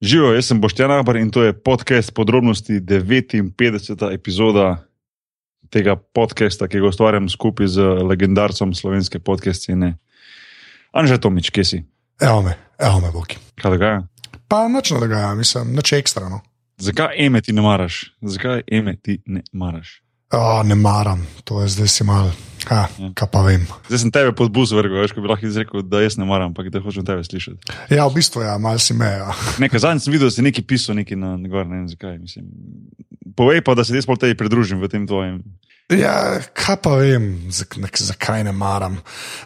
Živijo, jaz sem Boštjan Abar in to je podcast podrobnosti 59. epizoda tega podcasta, ki ga ustvarjam skupaj z legendarcem slovenske podcastine. Anže Tomič, kje si? Evo me, evo me, Boki. Kaj dogaja? Pa nič ne dogaja, mislim, nič ekstra. No. Zakaj eme ti ne maraš? Zakaj eme ti ne maraš? O, ne maram, to je zdaj si mal. Ha, kaj pa vem. Zdaj sem tebe pod bus vrgel, veš, ko bi lahko izrekel, da jaz ne maram, ampak da hočem tebe slišati. Ja, v bistvu ja, mal si me. Ja. Nekaj zadnjič sem videl, da si nekaj pisal, nekaj na gor, ne vem zakaj. Mislim. Povej pa, da se jaz pol tebi pridružim v tem tvojem. Ja, kaj pa vem, nek, zakaj ne maram.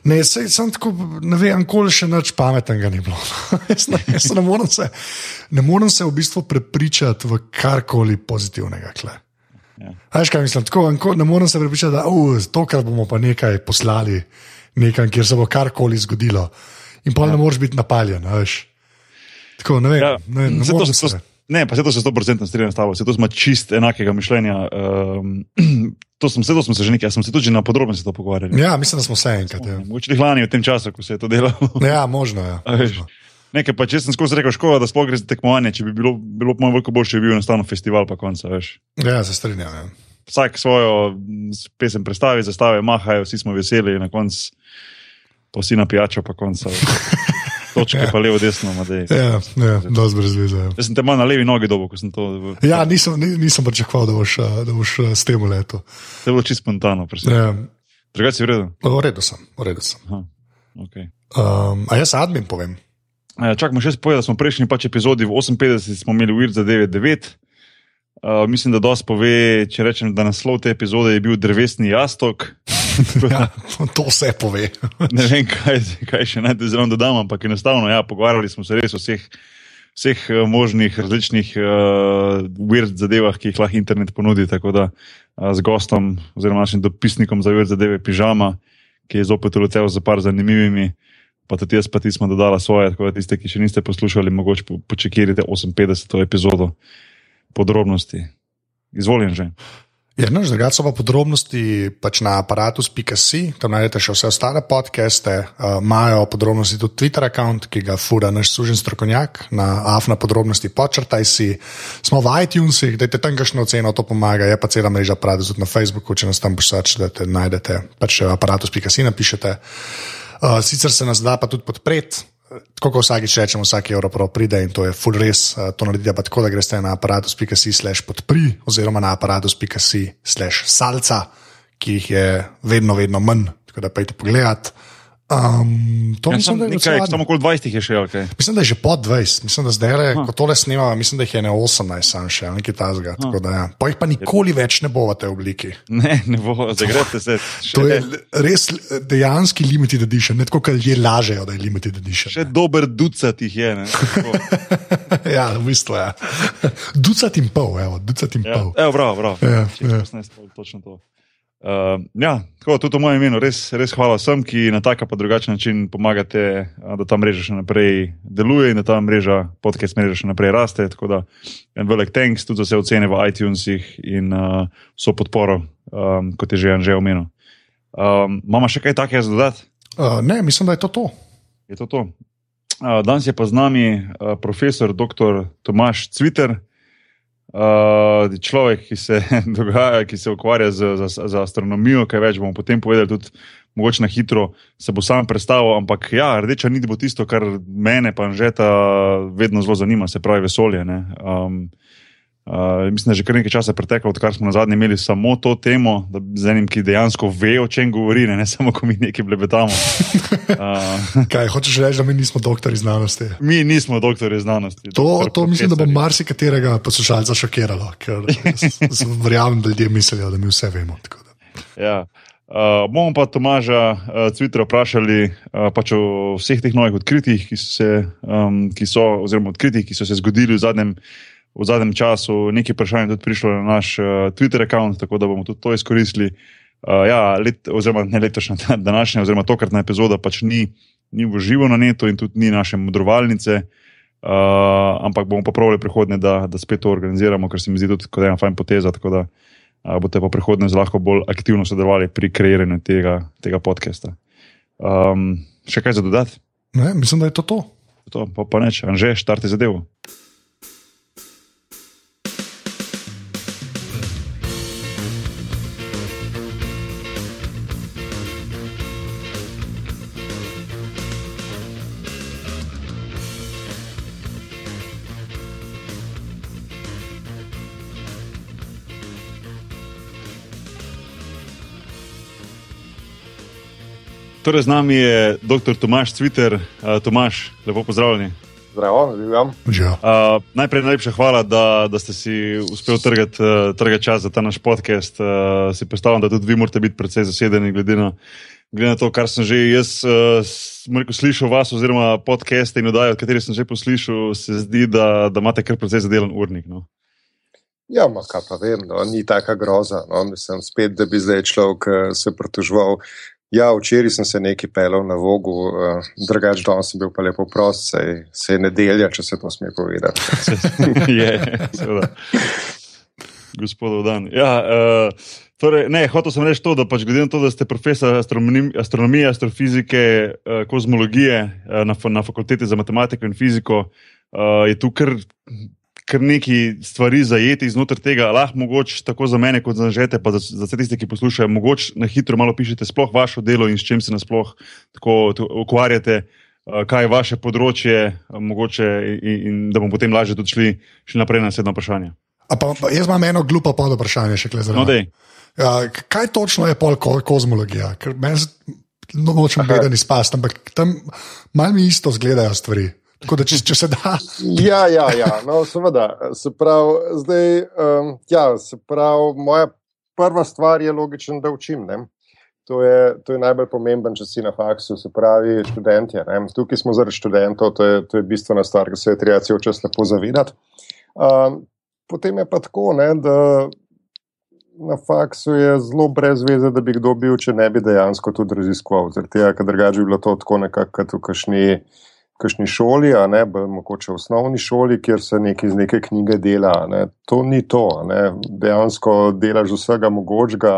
Ne, sej, sem tako, ne vem, koli še nič pametnega ni bilo. jaz ne, jaz ne, morem se, ne morem se v bistvu prepričati v karkoli pozitivnega. Kle. Ja. Veš, kaj mislim, tako, ne morem se prepričati, da uh, tokrat bomo pa nekaj poslali nekam, kjer se bo karkoli zgodilo. In pa ja. ne moreš biti napaljen, veš. Tako, ne vem, Ja, ne, ne morem se- to- Ne, pa se to se 100% strinjam s tabo, se to smo čist enakega mišljenja. Um, to, sem, se, to smo se že nekaj, sem se tudi na podrobnosti to pogovarjali. Ja, mislim, da smo se enkrat. Ja, Mogoče lani v tem času, ko se je to delalo. ja možno je. Ja, možno. Nekaj pa če sem skozi rekel, škoda, da sploh gre za tekmovanje, če bi bilo, bilo po mojem veliko boljše, bi bil enostavno festival pa konca, veš. ja se strinjam. Ja. Vsak svojo pesem predstavi, zastave mahajo, vsi smo veseli, na koncu pa vsi na pijačo pa konca. Točke pa levo, desno, madej. Ja, ja, dosti brez veze. Ja. Jaz sem te malo na levi nogi dobo, ko sem to. Ja, nisem, ni- nisem pričakoval, da boš, da boš s tem letel. To je bilo čisto spontano. Ja, Drugače si vreden. v redu sem, v redu sem. Aha, okay. Um, a jaz admin povem. Uh, Čakaj, še povedati, da smo v prejšnji pač epizodi v 58 smo imeli Weird za 9.9. Uh, mislim, da dosti pove, če rečem, da naslov te epizode je bil drevesni jastok. Ja, to vse pove. ne vem, kaj, kaj še naj zelo dodam, ampak enostavno, ja, pogovarjali smo se res o vseh, vseh eh, možnih različnih uh, weird zadevah, ki jih lahko internet ponudi. Tako da uh, z gostom, oziroma našim dopisnikom za weird zadeve, pižama, ki je zopet uletel za par zanimivimi. Pa tudi jaz, pa ti smo dodala svoje, tako da tiste, ki še niste poslušali, mogoče po- počekirite 58. epizodo podrobnosti. Izvolim že. Ja, no, drugače so pa podrobnosti pač na aparatus.si, tam najdete še vse ostale podcaste, uh, imajo podrobnosti tudi Twitter račun, ki ga fura naš sužen strokovnjak, na afna podrobnosti počrtaj si. Smo v iTunesih, dajte tam kakšno oceno, to pomaga, je pa cela mreža aparatus tudi na Facebooku, če nas tam pošač, da te najdete, pač aparatus.si napišete. Uh, sicer se nas da pa tudi podpreti. Tako kot vsakič rečemo, vsak evro prav pride in to je full res. Uh, to naredite pa tako, da greste na aparatus.si slash podpri oziroma na aparatus.si slash salca, ki jih je vedno, vedno manj, tako da pejte pogledat. Um, to Ja, mislim, da je nekaj, decimo- samo okoli 20 jih je še, okay. Mislim, da je že pod 20, mislim, da zdaj, ko tole snemamo, mislim, da jih je ne 18, sam še nekaj tazga. Ja. Pa jih pa nikoli več ne bo v tej obliki. Ne, ne bo, zagrete se. Še, To je res dejanski limited edition, ne tako, kot ljudje lažejo, da je limited edition. še dober ducat jih je. Ja, v bistvu je. Ducat in pol, evo, ducat in ja, pol. evo, bravo, bravo. Ja, ja. 16, pol, točno to. Uh, ja, tako tudi v mojem imenu, res, res hvala vsem, ki na tak pa drugačen način pomagate, da ta mreža še naprej deluje in da ta mreža, podcast mreža še naprej raste. Tako da en velik thanks tudi za vse ocene v iTunesih in uh, vso podporo, um, kot je že Anže omenil. Um, Mama še kaj takega za dodati? Uh, ne, mislim, da je to to. Je to to. Uh, danes je pa z nami uh, profesor dr. Tomaš Cviter, uh, človek, ki se, dogaja, ki se ukvarja z, z, z astronomijo, kaj več bomo potem povedali, tudi mogoče na hitro se bo sam predstavil. Ampak ja, rdeča nit bo tisto, kar mene pa že ta vedno zelo zanima, se pravi vesolje. Um, Uh, mislim, da je že kar nekaj časa preteklo, odkar smo na zadnje imeli samo to temo, da z enim, ki dejansko ve, o čem govori, ne, ne samo, ko mi nekaj blebetamo. Uh, Kaj hočeš reči, da mi nismo doktori znanosti? Mi nismo doktori znanosti. To, to mislim, da bo marsikaterega poslušalca šokiralo, ker verjamem, da ljudje mislijo, da mi vse vemo. Ja. Uh, bomo pa Tomaža uh, Cvitra vprašali uh, pač o vseh teh novih odkritjih, ki so, se, um, ki so, oziroma odkritjih, ki so se zgodili v zadnjem, v zadnjem času. Nekaj vprašanj je tudi prišlo na naš uh, Twitter račun, tako da bomo tudi to izkoristili. Uh, ja, let, oziroma ne letošnja, današnja, oziroma tokratna epizoda pač ni, ni v živo na netu in tudi ni naše modrovalnice. Uh, ampak bomo pa pravili prihodnje, da, da spet to organiziramo, ker se mi zdi tudi kot ena fajn poteza. Tako da uh, boste pa prihodnje lahko bolj aktivno sodelovali pri kreiranju tega, tega podcasta. Um, še kaj za dodati? Ne, mislim, da je to to. To, pa, pa neč, Anže, štarte zadevo. Torej, z nami je dr. Tomaš Cviter. Uh, Tomaš, lepo pozdravljeni. Zdravo, živim. Uh, najprej najlepša hvala, da, da ste si uspeli trgati uh, trgat čas za ta naš podcast. Uh, si predstavljam, da tudi vi morate biti precej zasedeni, glede na, glede na to, kar sem že jaz uh, rekel, slišal vas, oziroma podcaste in oddaje, od katerih sem že poslušal, se zdi, da, da imate kar precej zadelen urnik. No? Ja, ma, kaj pa vem, no, ni taka groza. No, mislim, spet, da bi zdaj človek se pritoževal. Ja, včeraj sem se nekaj pelal na vogu, uh, drugač danes sem bil pa lepo prost, se je nedelja, če se to sme povedati. je, seveda. Gospodov dan. Ja, uh, torej, ne, hotel sem reči to, da pač glede na to, da ste profesor astronomije, astrofizike, uh, kozmologije uh, na, na fakulteti za matematiko in fiziko, uh, je tu kar kar nekaj stvari zajeti znotraj tega, lahko mogoče tako za mene, kot za žete, pa za, za vse tiste, ki poslušajo, mogoče na hitro malo pišete sploh vaše delo in s čim se nasploh tako ukvarjate, uh, kaj je vaše področje, uh, mogoče in, in da bomo potem lažje tudi šli, šli naprej na naslednjo vprašanje. Pa, pa, jaz imam eno glupo pod vprašanje, še za no, ja, Kaj točno je pol ko, kozmologija? Ker meni no, nočem gledati spast, ampak tam malo mi isto zgledajo stvari. Tako da, če, če se da. ja, ja, ja, no, seveda. Se pravi, zdaj, um, ja, se pravi, moja prva stvar je logičen, da učim. To je, to je najbolj pomemben, če si na faksu, se pravi, študentje. Ne? Tukaj smo zaradi študentov, to je, to je bistvena stvar, ki se je treba cel čas lepo zavedati. Um, potem je pa tako, ne, da na faksu je zelo brez veze, da bi kdo bil, če ne bi dejansko tudi raziskoval. Zaradi tega, ker drugače bi bilo to tako nekako v kašni kakšni šoli, ne mogoče v osnovni šoli, kjer se nekaj iz neke knjige dela. Ne. To ni to. Dejansko delaš vsega mogočega,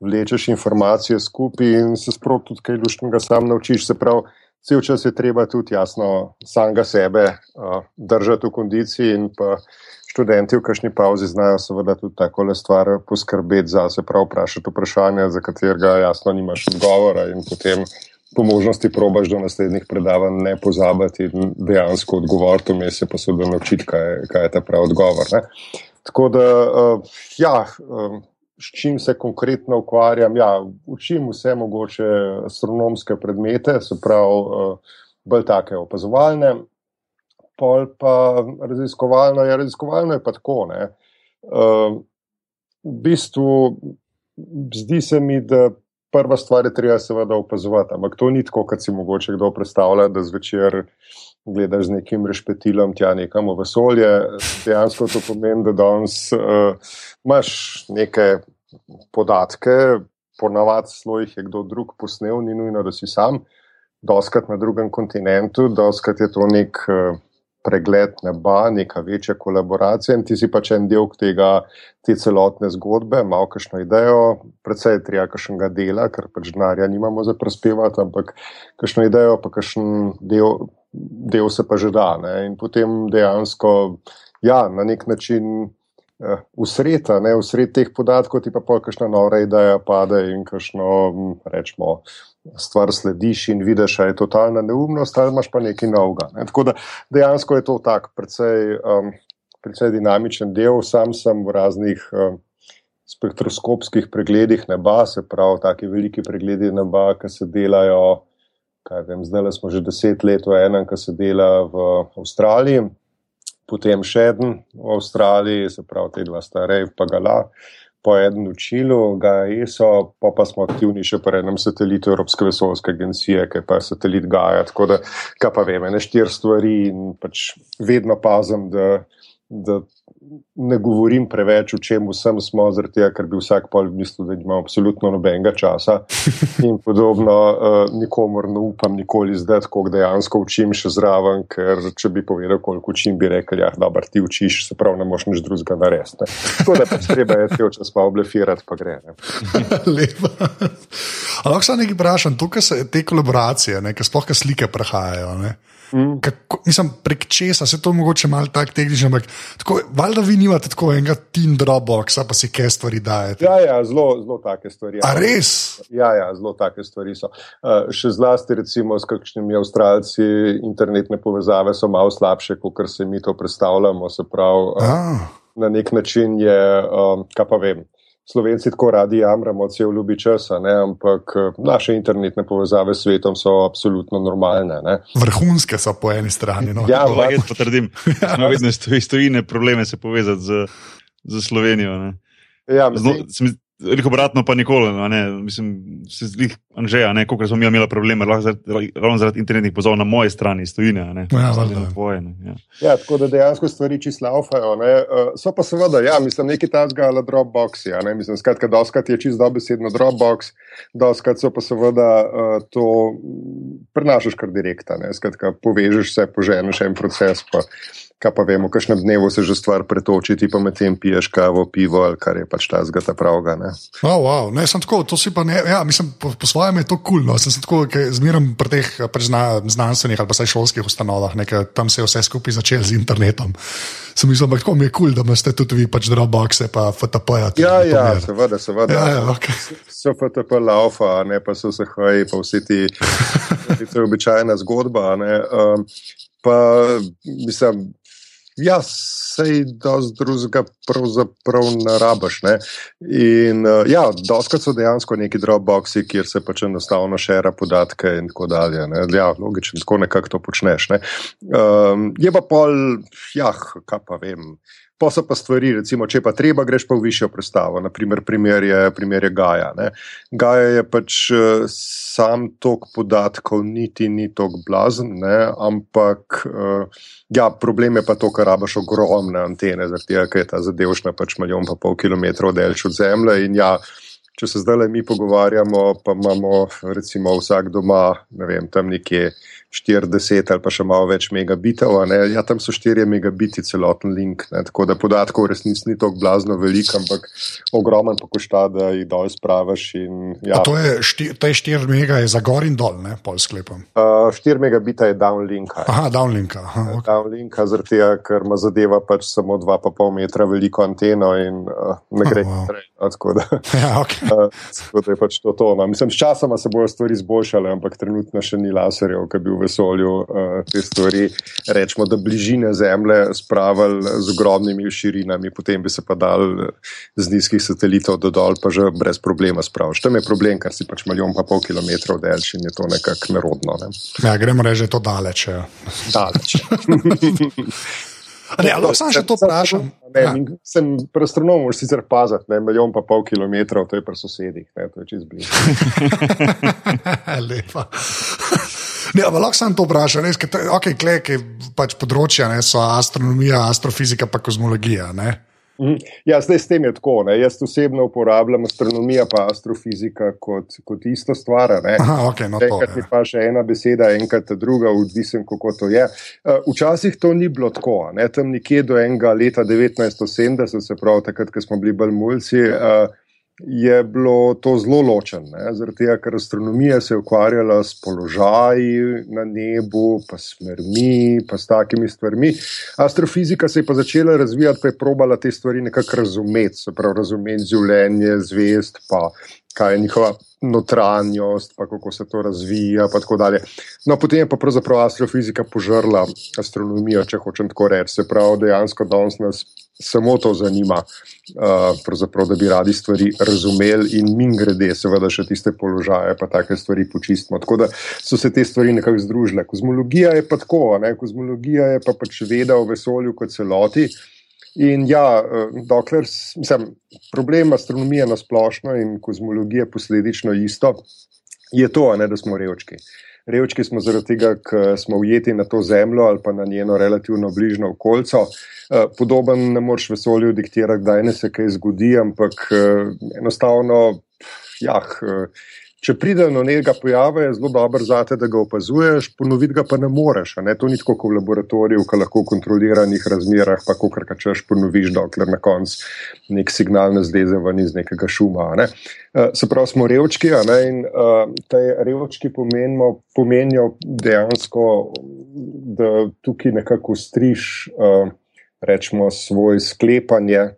vlečeš informacije skupaj in se sproti tudi kaj luštnega sam naučiš. Se pravi, cel čas je treba tudi jasno samega sebe uh, držati v kondiciji in pa. Študenti v kažni pauzi znajo seveda tudi tako le stvar poskrbeti za se, prav vprašati vprašanja, za katerega jasno nimaš odgovora in potem po možnosti probaš do naslednjih predavanj ne pozabiti dejansko odgovoriti, vmes se pa se da naučiti, kaj, kaj je ta pravi odgovor. Ne? Tako da, uh, ja, um, s čim se konkretno ukvarjam? Ja, učim vse mogoče astronomske predmete, se pravi, uh, bolj take opazovalne, pol pa raziskovalno. Ja, raziskovalno je pa tako. Uh, v bistvu, zdi se mi, da prva stvar je treba seveda opazovati. Ampak to ni tako, kot si mogoče kdo predstavlja, da zvečer gledaš z nekim rešpetilom tja nekam v vesolje. Dejansko to pomeni, da danes uh, imaš neke podatke, ponavadi zelo jih je kdo drug posnel, ni nujno, da si sam. Doskrat na drugem kontinentu, doskrat je to nek uh, pregled neba, neka večja kolaboracija in ti si pač en del tega, te celotne zgodbe, malo kakšno idejo, predvsej treba kakšnega dela, ker pač denarja nimamo za prispevati, ampak kakšno idejo, pa kakšen del, del se pa že da. Ne? In potem dejansko, ja, na nek način. Usreta, eh, ne, usred teh podatkov ti pa pol kakšna nora ideja pade in kakšno, rečemo, stvar slediš in vidiš, da je totalna neumnost, ali imaš pa nekaj novega. Ne. Tako da dejansko je to tak, precej, um, precej dinamičen del. Sam sem v raznih um, spektroskopskih pregledih neba, se pravi, taki veliki pregledi neba, ki se delajo. Vem, zdaj smo že deset let v enem, ki se dela v Avstraliji, potem še en v Avstraliji, se pravi, te dva starej, pa gala po enem učilu, ga ESO, pa, pa smo aktivni še pri enem satelitu Evropske vesoljske agencije, ki pa je satelit Gaja. Tako da, kaj pa vem, ne štiri stvari in pač vedno pazem, da, da ne govorim preveč o čem vsem smo, tega, ker bi vsak pol v bistvu, da ima absolutno nobenega časa in podobno. Uh, nikomor ne upam nikoli zdaj, koliko dejansko učim še zraven, ker če bi povedal, koliko učim, bi rekel, ja, da ti učiš, se pravi, ne moš nič drugega narediti. Tako da pač treba je te včas pa oblefirati, pa gre. Lepo. Ampak se nekaj vprašam, tukaj se te kolaboracije, nekaj sploh slike prehajajo. Ne? Mm. Kako, mislim, prek česa se to mogoče malo tako tehnično, ampak valjda vi nimate tako enega tin Dropboxa, pa si kaj stvari dajete. Ja, ja, zelo, zelo take stvari. A res? Ja, ja, zelo take stvari so. Uh, še zlasti, recimo, s kakšnimi avstralci, internetne povezave so malo slabše, kot se mi to predstavljamo. Se pravi, uh, na nek način je, um, kaj pa vem Slovenci tako radi jamramo, cel ljubi časa, ne? ampak eh, naše internetne povezave s svetom so absolutno normalne. Ne? Vrhunske so po eni strani. No. Ja, pa jaz potrdim, da smo vedno stojine probleme se povezati z, z Slovenijo. Ne? Ja, Zno, mislim, sem, Veliko obratno pa nikoli. no, Ne? Mislim, se zdi, Anžeja, koliko smo mi imeli probleme, zaradi, ravno zaradi internetnih pozorov na moje strani stojine. a ne. Ja, na tvoje, ne, ja. ja, tako da dejansko stvari čisto laufajo. ne. Eh, So pa seveda, ja, mislim, neki tazga ali Dropboxi. a ne. Mislim, skratka, doskrat je čisto dobesedno Dropbox, doskrat so pa seveda uh, to prenašaš kar direktno. Skratka, povežeš se, poženeš en proces. Pa, Kaj pa vemo, kakšnem dnevu se že stvar pretoči, ti pa medtem piješ kavo, pivo ali kar je pač ta zgata pravga. Ne? Oh, wow. ne, sem tako, to si pa ne, ja, mislim, po, po svojem je to kul. Cool, no. Sem se tako, ker zmeram pri teh pač zna, znanstvenih ali pa saj šolskih ustanovah, nekaj, tam se je vse skupaj začelo z internetom. Sem mislil, tako mi je kul, cool, da imate tudi vi pač Dropboxe, pa FTP-ja. Ja, ja, primer. seveda, seveda. Ja, ja, okay. So FTP laufa, ne pa so se haj, pa vsi ti, to je običajna zgodba. Ne, um, pa mislim, ja, sej dosti drugega pravzaprav ne rabaš. Ne. In uh, ja, doskrat so dejansko neki dropboxi, kjer se pač enostavno šera podatke in tako dalje. Ne. Ja, logično, tako nekako to počneš. Ne. Um, je pa pol, ja, kaj pa vem. Pa so pa stvari, recimo, če pa treba, greš pa v višjo predstavo. Naprimer, primer je, primer je Gaja. Ne. Gaja je pač eh, sam tok podatkov, niti ni tok blazen, ne, ampak uh, ja, problem je pa to, ker rabaš ogromne antene, zaradi tega, ker je ta zadevšna pač milijon pa pol kilometrov daljš od zemlje. In ja, če se zdaj le mi pogovarjamo, pa imamo recimo vsak doma, ne vem, tam nekje. 40 ali pa še malo več megabitov, a ne? ja, tam so 4 megabiti celoten link, ne? tako da podatkov resnici ni tako blazno veliko, ampak ogromen pa košta, da jih dol spravaš. In, ja, A To je, šti, to je 4 mega, je za gor in dol, ne, pol sklepam. uh, 4 megabita je downlink. Aha, downlinka. Aha, okay. Downlinka, zaradi tega, ker ima zadeva pač samo 2,5 metra veliko anteno in uh, ne gre Oh, wow. naprej. no, tako da- Ja, okay. Uh, Tako da je pač to. to no. Mislim, sčasoma se bodo stvari izboljšale, ampak trenutno še ni laserjev, ki bi v vesolju uh, te stvari, rečemo, da bližine Zemlje spravili z ogromnimi širinami, potem bi se pa dal eh, z nizkih satelitov do dol, pa že brez problema spraviš. Tam je problem, ker si pač milijon pa pol kilometrov daljši in je to nekako nerodno. Ne. Ja, gremo reči, da je to daleč. Ja. Daleč. Ne, ali sam še to vprašam. Ne, ja. Sem pri astronomu, moraš sicer paziti, ne, milijon pa pol kilometrov, to je pri sosedih, ne, to je čez blizu. Lepa. Ne, ampak lahko sem to vprašal. Res, ker to- okay, kle, ki pač področja ne, so astronomija, astrofizika, pa kozmologija. Ne? Mhm. Ja, zdaj s tem je tako. Ne. Jaz osebno uporabljam astronomijo in astrofizika kot, kot isto stvar. Aha, okay, no to, Enkrat mi ja. pa še ena beseda, enkrat druga, odvisen, kako to je. Eh, Včasih to ni bilo tako, ne? tam nekje do enega leta 1970, se pravi takrat, ko smo bili bolj mulci. eh, Je bilo to zelo ločeno, zaradi tega, ker astronomija se je ukvarjala s položaji na nebu, pa s smermi, pa s takimi stvarmi. Astrofizika se je pa začela razvijati, pa je probala te stvari nekako razumeti, se pravi, razumeti življenje, zvest, pa kaj je njihova notranjost, pa kako se to razvija. pa tako dalje. No, potem je pa pravzaprav astrofizika požrla astronomijo, če hočem tako reči. Se pravi, dejansko danes nas samo to zanima, uh, da bi radi stvari razumeli in min grede, seveda še tiste položaje, pa take stvari počistimo. Tako da so se te stvari nekako združile. Kozmologija je pa tako, ne? kozmologija je pa pač veda o vesolju kot celoti. In ja, eh, dokler, s- mislim, problem astronomije na splošno in kozmologije posledično isto, je to, ne, da smo revčki. Revčki smo zaradi tega, ker smo ujeti na to zemljo ali pa na njeno relativno bližnjo okolico. Eh, Podoben ne moreš vesolju diktirati, kdaj ne se kaj zgodi, ampak eh, enostavno, jah, eh, če pride do nekega pojava, je zelo dobro zate, da ga opazuješ, ponoviti ga pa ne moreš. Ne? To ni tako kot v laboratoriju, ki lahko v kontroliranih razmerah, pa kar kačeš, ponoviš, dokler na koncu nek signal ne zleze ven iz nekega šuma. Ne? Eh, Se pravi, smo revčki ne? in uh, te revčki pomenimo, pomenijo dejansko, da tukaj nekako striž, uh, rečemo, svoj sklepanje,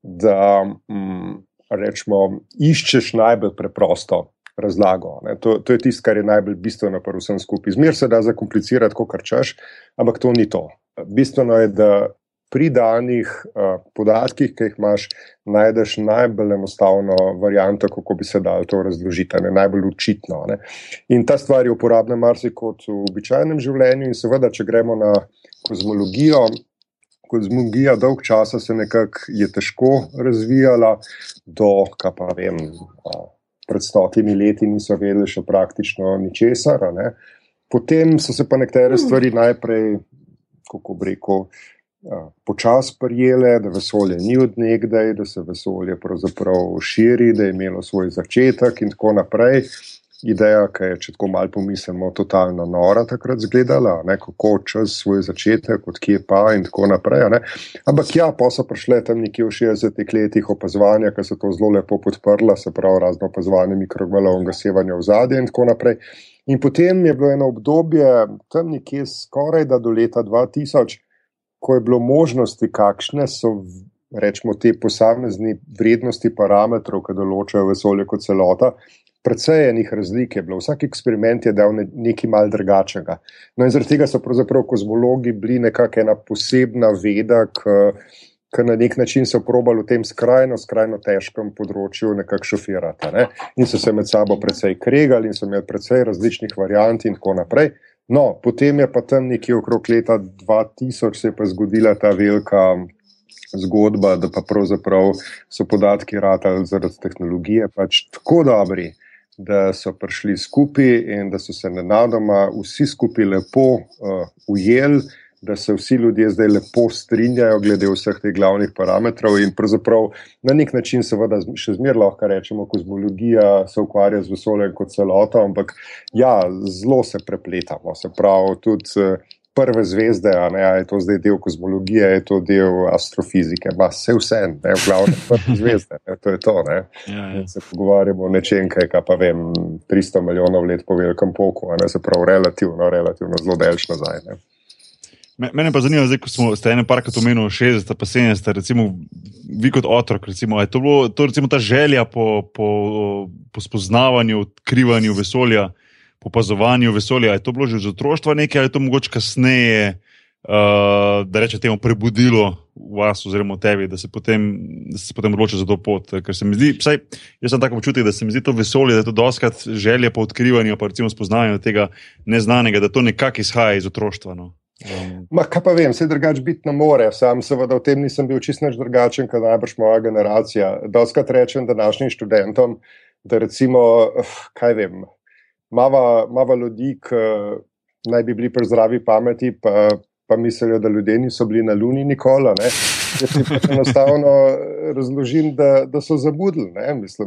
da um, rečemo, iščeš najbolj preprosto razlago. To, to je tisto, kar je najbolj bistveno pri vsem skupaj. Zmer se da zakomplicirati, kot kar češ, ampak to ni to. Bistveno je, da pri danih podatkih, ki jih imaš, najdeš najbolj enostavno varianto, kako bi se dal to razložiti, ne najbolj učitno. Ne. In ta stvar je uporabna marsikot v običajnem življenju, in seveda, če gremo na kozmologijo. Kozmologija dolg časa se nekako je težko razvijala, do, kaj pa vem, pred stotimi leti niso vedeli še praktično ničesar. Potem so se pa nekatere stvari najprej, kako bi rekel, počasi prijele, da vesolje ni odnegdaj, da se vesolje pravzaprav širi, da je imelo svoj začetek in tako naprej. Ideja, ki je, če tako malo pomislimo, totalno nora takrat izgledala, kako čez svoj začetek, odkje pa in tako naprej. Ne? Ampak ja, pa so prišle tam nekje v 60-ih letih opazovanja, ki so to zelo lepo podprla, se pravi razno opazovanje mikrovalovnega sevanja v zadje in tako naprej. In potem je bilo eno obdobje, tam nekje skoraj do leta 2000, ko je bilo možnosti, kakšne so rečemo, te posamezne vrednosti parametrov, ki določajo vesolje kot celota. Predvsej enih razlik je bilo, vsak eksperiment je dal nekaj mal drugačnega. No, in zaradi tega so pravzaprav kozmologi bili nekakšna ena posebna veda, ki na nek način so probali v tem skrajno, skrajno težkem področju nekako šofirati. Ne? In so se med sabo precej kregali in so imeli precej različnih variant in tako naprej. No, potem je pa tam nekje okrog leta 2000 se je pa zgodila ta velika zgodba, da pa pravzaprav so podatki ratali zaradi tehnologije pač tako dobri, da so prišli skupaj in da so se nenadoma vsi skupaj lepo uh, ujeli da se vsi ljudje zdaj lepo strinjajo glede vseh teh glavnih parametrov in pravzaprav na nek način, seveda, še zmeraj lahko rečemo, kozmologija se ukvarja z vesoljem kot celoto, ampak ja, zelo se prepletamo. Se pravi, tudi eh, prve zvezde, a ne, a je to zdaj del kozmologije, je to del astrofizike, pa vse vse, ne, v glavnem, prve zvezde, ne, to je to. Ne. Ja, ja. Se pogovarjamo o nečem, kaj pa vem, 300 milijonov let po velikem poku, a ne se pravi, relativno, relativno zelo delč nazaj. Ne. Mene pa zanima, zdaj, ko smo ene parkrat omenili, 60, pa 70, recimo, vi kot otrok, recimo, je to, bilo, to recimo, ta želja po, po, po spoznavanju, odkrivanju vesolja, po opazovanju vesolja. Je to bilo že iz otroštva nekaj ali je to mogoče kasneje, uh, da reče temu, prebudilo v vas oziroma v tebi, da se potem, potem odloči za to pot. Ker se mi zdi, vsaj jaz sem tako občutek, da se mi zdi to vesolje, da je to doskrat želja po odkrivanju, pa recimo spoznavanju tega neznanega, da to nekako izhaja iz otroštva. No. Um. Ma, kaj pa vem, vse drugače biti ne more. Sam seveda v tem nisem bil čisto drugačen, kot najbrž moja generacija. Doskrat rečem današnjim študentom, da recimo, kaj vem, mava ljudi, ki naj bi bili pri zdravi pameti, pa, pa mislijo, da ljudje niso bili na Luni nikoli. Jaz ti pač enostavno razložim, da, da so zamudili.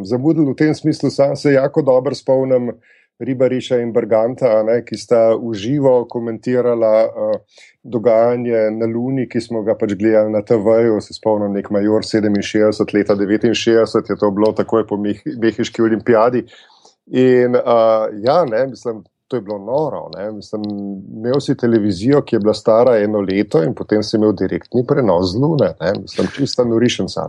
Zamudili v tem smislu, sam se jako dobro spomnim. Ribariša in Brganta, ne, ki sta uživo komentirala uh, dogajanje na Luni, ki smo ga pač gledali na TV-ju. Se spomnim, nek major 67, leta 69 je to bilo takoj po Mehiški olimpijadi. In uh, ja, ne, mislim, to je bilo noro. Mislim, imel si televizijo, ki je bila stara eno leto, in potem si imel direktni prenos z Lune, ne? mislim, čista norišenca.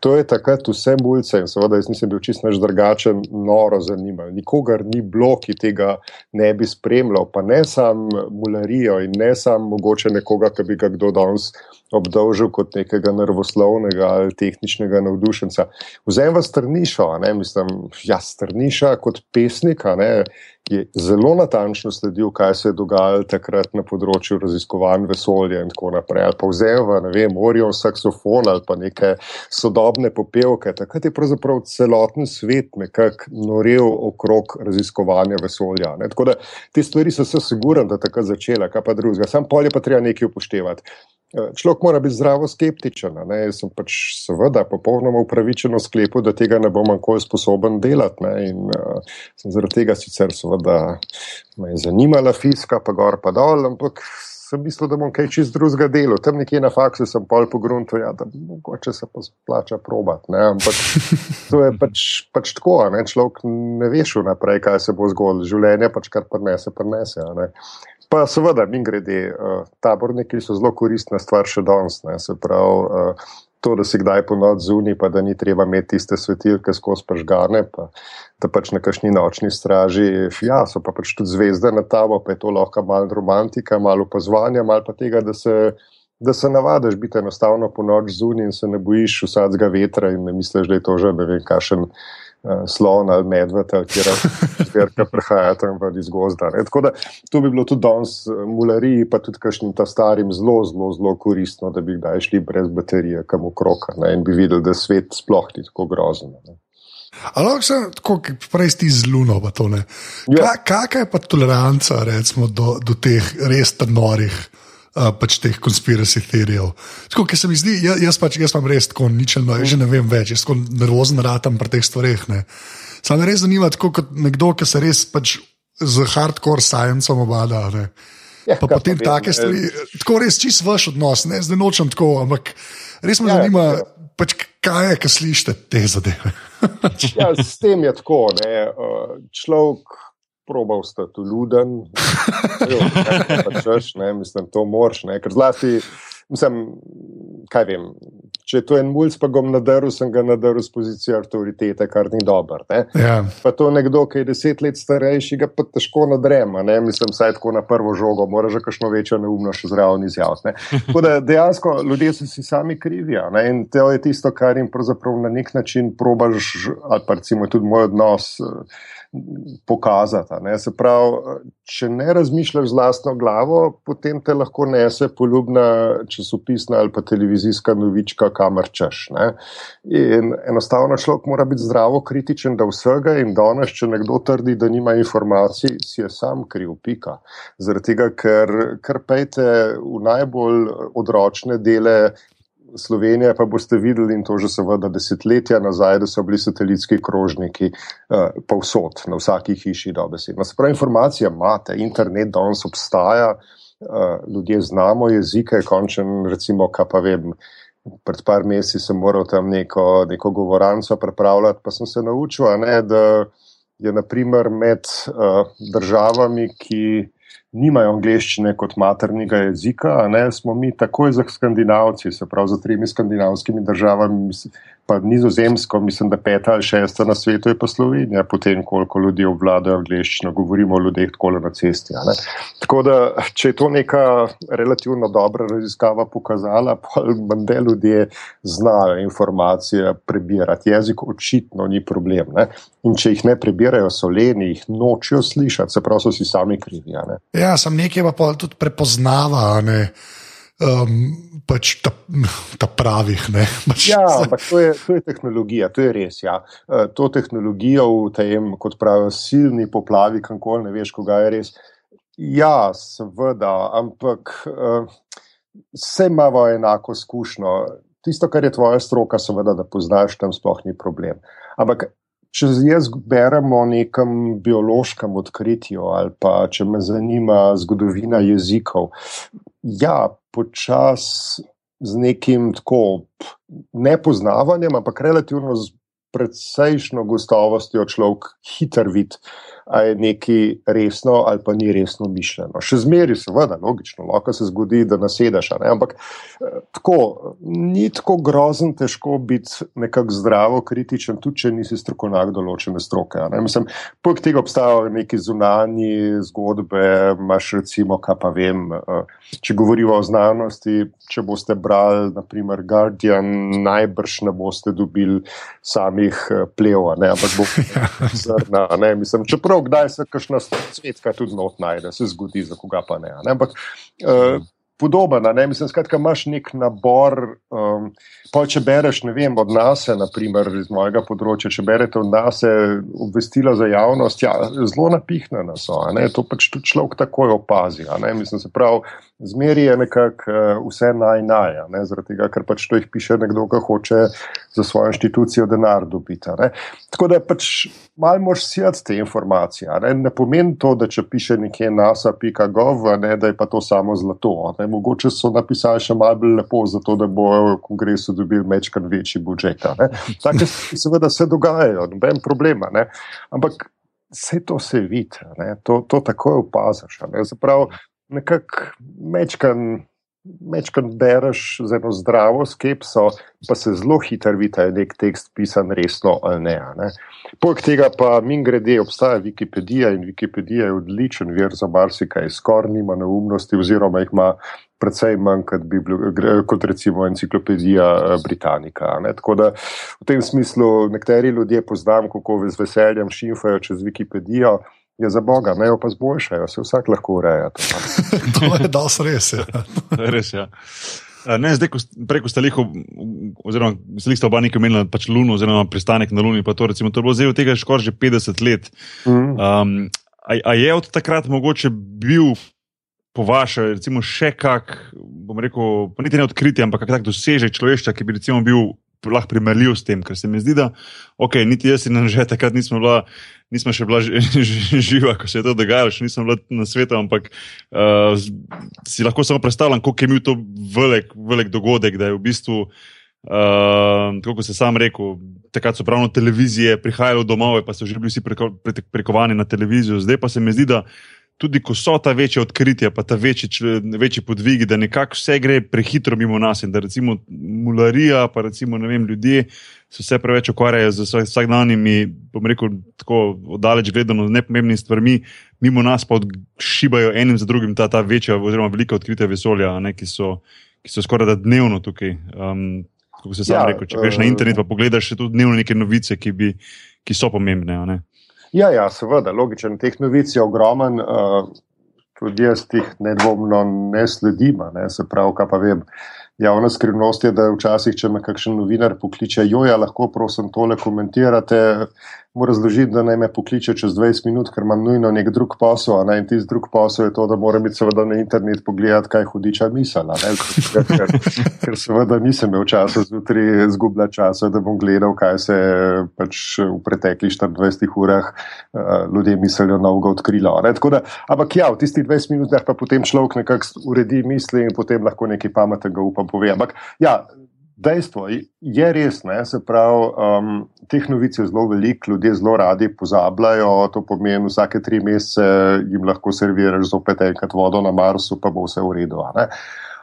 To je takrat vse mulce in seveda jaz nisem bil čist naš drugačen, noro zanimal. Nikogar ni bilo, ki tega ne bi spremljal, pa ne samo mularijo in ne samo mogoče nekoga, ki bi ga kdo danes obdolžil kot nekega nervoslovnega ali tehničnega navdušenca. Vzem vas strnišo, ne, mislim, ja, strniša kot pesnika, ne, je zelo natančno sledil, kaj se je dogajalo takrat na področju raziskovanj vesolja in tako naprej. Ali pa vzem v, ne vem, Orion saksofon ali pa neke sodobne popevke. Takrat je pravzaprav celoten svet nekako norel okrog raziskovanja vesolja. Ne. Tako da te stvari so se sigurno, da takrat začela, kaj pa drugega. Sam polje pa treba nekaj upoštevati. Eh, človek mora biti zdravo skeptičen. Ne? Jaz sem pač seveda popolnoma upravičen v sklepu, da tega ne bom nikoli sposoben delati. Ne? In uh, sem zaradi tega sicer seveda me je zanimala fiska, pa gor pa dol, ampak sem mislil, da bom kaj čist drugega dela. Tam nekje na faksu sem pol pogrunto, ja, da mogoče se pa splača probat. Ne? Ampak to je pač, pač tako, ne? človek ne veš vnaprej, kaj se bo zgodilo. Življenje pač kar prenese, prenese. Pa seveda, mi grede, uh, taborniki so zelo koristna stvar še danes. Se pravi, uh, to, da si kdaj ponovadi zunaj, pa da ni treba imeti tiste svetilke skozi pažgane, pa da pač na kakšni nočni straži, ja, so pa pač tudi zvezde na tabo, pa je to lahko malo romantika, malo opazovanja, malo pa tega, da se da se navadiš biti enostavno po noč zunaj in se ne bojiš vsakega vetra in ne misliš, da je to že ne vem, kakšen slon ali medved, kjer zverka prihaja tam iz gozda. Ne. Tako da to bi bilo tudi danes uh, mulariji, pa tudi kakšnim ta starim zelo, zelo, zelo koristno, da bi kdaj šli brez baterije kam okroka in bi videli, da svet sploh ni tako grozen. Ne. Ali se tako prej ti zluno, pa to ne. Ja. Kakšna je pa toleranca recimo, do, do teh res norih? Uh, pač teh konspiracijskih teorijev. Tako se mi zdi, jaz, jaz pač jaz imam res tako ničelno, že ne vem več, jaz tako nervozen ratam pri teh stvareh. Sam me res zanima, tako kot nekdo, ki se res pač z hardcore sciencem obada. Ja, pa potem take stvari, tako res čist vaš odnos, ne zdaj nočem tako, ampak res me ja, zanima, ja. Pač kaj je, ki slišite te zadeve. ja, s tem je tako. Ne. Človek probal sta tu luden, da češ, ne, mislim, to moraš, ne, ker zlasti, mislim, kaj vem, če je to en mulj, pa ga nadaril, sem ga nadaril z pozicije avtoritete, kar ni dobro. Ja. Pa to nekdo, ki je deset let starejši, ga pa težko nadrema, ne, mislim, saj tako na prvo žogo, mora že kakšno večjo neumnost zraven izjaviti. Tako da dejansko ljudje so si sami krivi ne, in to je tisto, kar jim pravzaprav na nek način probaš, ali pa recimo tudi moj odnos pokazati. Ne. Se pravi, če ne razmišljaš z vlastno glavo, potem te lahko nese poljubna časopisna ali pa televizijska novička, kamor češ. Ne. In enostavno človek mora biti zdravo kritičen do vsega in danes, če nekdo trdi, da nima informacij, si je sam kriv, pika. Zaradi tega, ker, ker pejte v najbolj odročne dele Slovenija pa boste videli, in to že seveda desetletja nazaj, da so bili satelitski krožniki uh, povsod, na vsaki hiši, da besedno. Se pravi, informacija imate, internet danes obstaja, uh, ljudje znamo jezike, končen, recimo, kaj pa vem. Pred par meseci sem moral tam neko, neko govoranco prepravljati, pa sem se naučil, ne, da je med uh, državami, ki nimajo angleščine kot maternega jezika, ne, smo mi takoj za skandinavci, se pravi za tremi skandinavskimi državami, pa nizozemsko, mislim, da peta ali šesta na svetu je pa Slovenija, potem koliko ljudi obvladajo angliščino, govorimo o ljudeh tako na cesti. Tako da, če je to neka relativno dobra raziskava pokazala, pa mende ljudje znajo informacije prebirati. Jezik očitno ni problem. Ne? In če jih ne prebirajo, so leni, jih nočijo slišati, se pravi, so si sami krivi. Ja, sem nekaj pa tudi prepoznava. Ne? Um, pač ta, ta pravih. Pač, ja, ampak to je, to je tehnologija, to je res. Ja. Uh, to tehnologijo v tem, kot pravijo, silni poplavi, kako ne veš, koga je res. Ja, seveda, ampak uh, vse imamo enako izkušnjo. Tisto, kar je tvoja stroka, seveda, da poznaš, tam sploh ni problem. Ampak. Če jaz berem o nekem biološkem odkritju, ali pa če me zanima zgodovina jezikov, ja, počasi z nekim tako nepoznavanjem, ampak relativno z precejšno gostovostjo človek hiter vid, a je nekaj resno ali pa ni resno mišljeno. Še zmeri, seveda, logično, lahko se zgodi, da nasedeš. Ampak eh, tako, ni tako grozen, težko biti nekako zdravo, kritičen, tudi če nisi strokovnjak določene stroke. Mislim, poleg tega obstajajo neki zunani zgodbe, imaš recimo, kaj pa vem. Eh, če govorimo o znanosti, če boste brali, naprimer, Guardian, najbrž ne boste dobili samih eh, plev, ampak bo zrna. Mislim, čeprav prav, kdaj se kakšna svetka tudi not najde, se zgodi, za koga pa ne. ne? Ampak, uh, podoben. Ne? Mislim, skratka, imaš nek nabor. Um, pa, če bereš, ne vem, od nas, naprimer iz mojega področja, če bereš od nas obvestila za javnost, ja, zelo napihnjena so. To pač tudi človek takoj opazi. Mislim, se pravi, zmeri je nekako uh, vse naj naj, ne? zaradi tega, ker pač to jih piše nekdo, ki hoče za svojo inštitucijo denar dobiti. Tako da pač malo moš sjeti te informacije. Ne? ne pomeni to, da če piše nekje nasa.gov, da je pa to samo zlato. Ne? mogoče so napisali še malo bolj lepo, zato da bo v kongresu dobil večkrat večji budžet. Tako se seveda se dogajajo, noben problem. Ampak vse to se vidi, to, to takoj opaziš. Zaprav nekako mečkan. Bereš z eno zdravo skepso, pa se zelo hitro vidi, da je nek tekst pisan resno ali ne. ne. Poleg tega pa min grede obstaja Wikipedija in Wikipedija je odličen vir za marsikaj, skoraj nima neumnosti oziroma jih ima precej manj kot, bil, kot recimo enciklopedija eh, Britannika. Ne. Tako da v tem smislu nekateri ljudje poznam, kako z veseljem šimfajo čez Wikipedijo. Je za Boga, ne jo pa zboljšajo, se vsak lahko ureja. to je dosti res. Ja. res ja. Ne, zdaj, ko preko staliho, oziroma staliho oba nekaj omenila, pač Luno, oziroma pristanek na Luni, pa to, recimo, to je bilo zdaj od tega skoraj že 50 let. Mm. Um, a, a je od takrat mogoče bil, po vaše, recimo, še kak, bom rekel, pa niti ne odkriti, ampak kak tak dosežek človeštva, ki bi recimo bil lahko primerljiv s tem, ker se mi zdi, da, ok, niti jaz in že takrat nismo bila nismo še bila živa, ko se je to dogajalo, še nisem bila na svetu, ampak uh, si lahko samo predstavljam, kako je bil to velik, velik dogodek, da je v bistvu, uh, kako se sam rekel, takrat so pravno televizije prihajale domov, pa so že bili vsi preko, prekovani na televizijo, zdaj pa se mi zdi, da. Tudi ko so ta večja odkritja, pa ta večji, večji podvigi, da nekako vse gre prehitro mimo nas in da recimo mularija, pa recimo vem, ljudje, se vse preveč ukvarjajo z vsakdanjimi, bom rekel, tako oddaleč gledano, nepomembnimi stvarmi, mimo nas pa šibajo enim za drugim ta, ta večja, oziroma velika odkritja vesolja, ne, ki, so, ki so skoraj da dnevno tukaj. Um, Kako se sam ja, rekel, če greš na internet, pa pogledaš tudi dnevno neke novice, ki, bi, ki so pomembne. Ja, ja, seveda, logičen. Teh novic je ogromen, uh, tudi jaz jih nedvomno ne sledim. Ne, se pravi, kaj pa vem. Javna skrivnost je, da včasih, če me kakšen novinar pokliče, jo ja, lahko prosim tole komentirate, mu razložiti, da naj me pokliče čez 20 minut, ker imam nujno nek drug posel. In tisti drug posel je to, da moram biti seveda na internet pogledati, kaj hudiča misela. Ker, ker, ker seveda nisem imel časa zjutraj zgubljati časa, da bom gledal, kaj se pač v preteklih 24 urah uh, ljudje mislijo novega odkrilo. Da, ampak ja, v tistih 20 minutah pa potem človek nekako uredi misli in potem lahko nekaj pametnega upam pove. Ampak ja, Dejstvo je res, ne, se pravi, um, teh novic je zelo veliko, ljudje zelo radi pozabljajo, to pomeni, vsake tri mesece jim lahko serviraš zopet enkrat vodo na Marsu, pa bo vse v redu.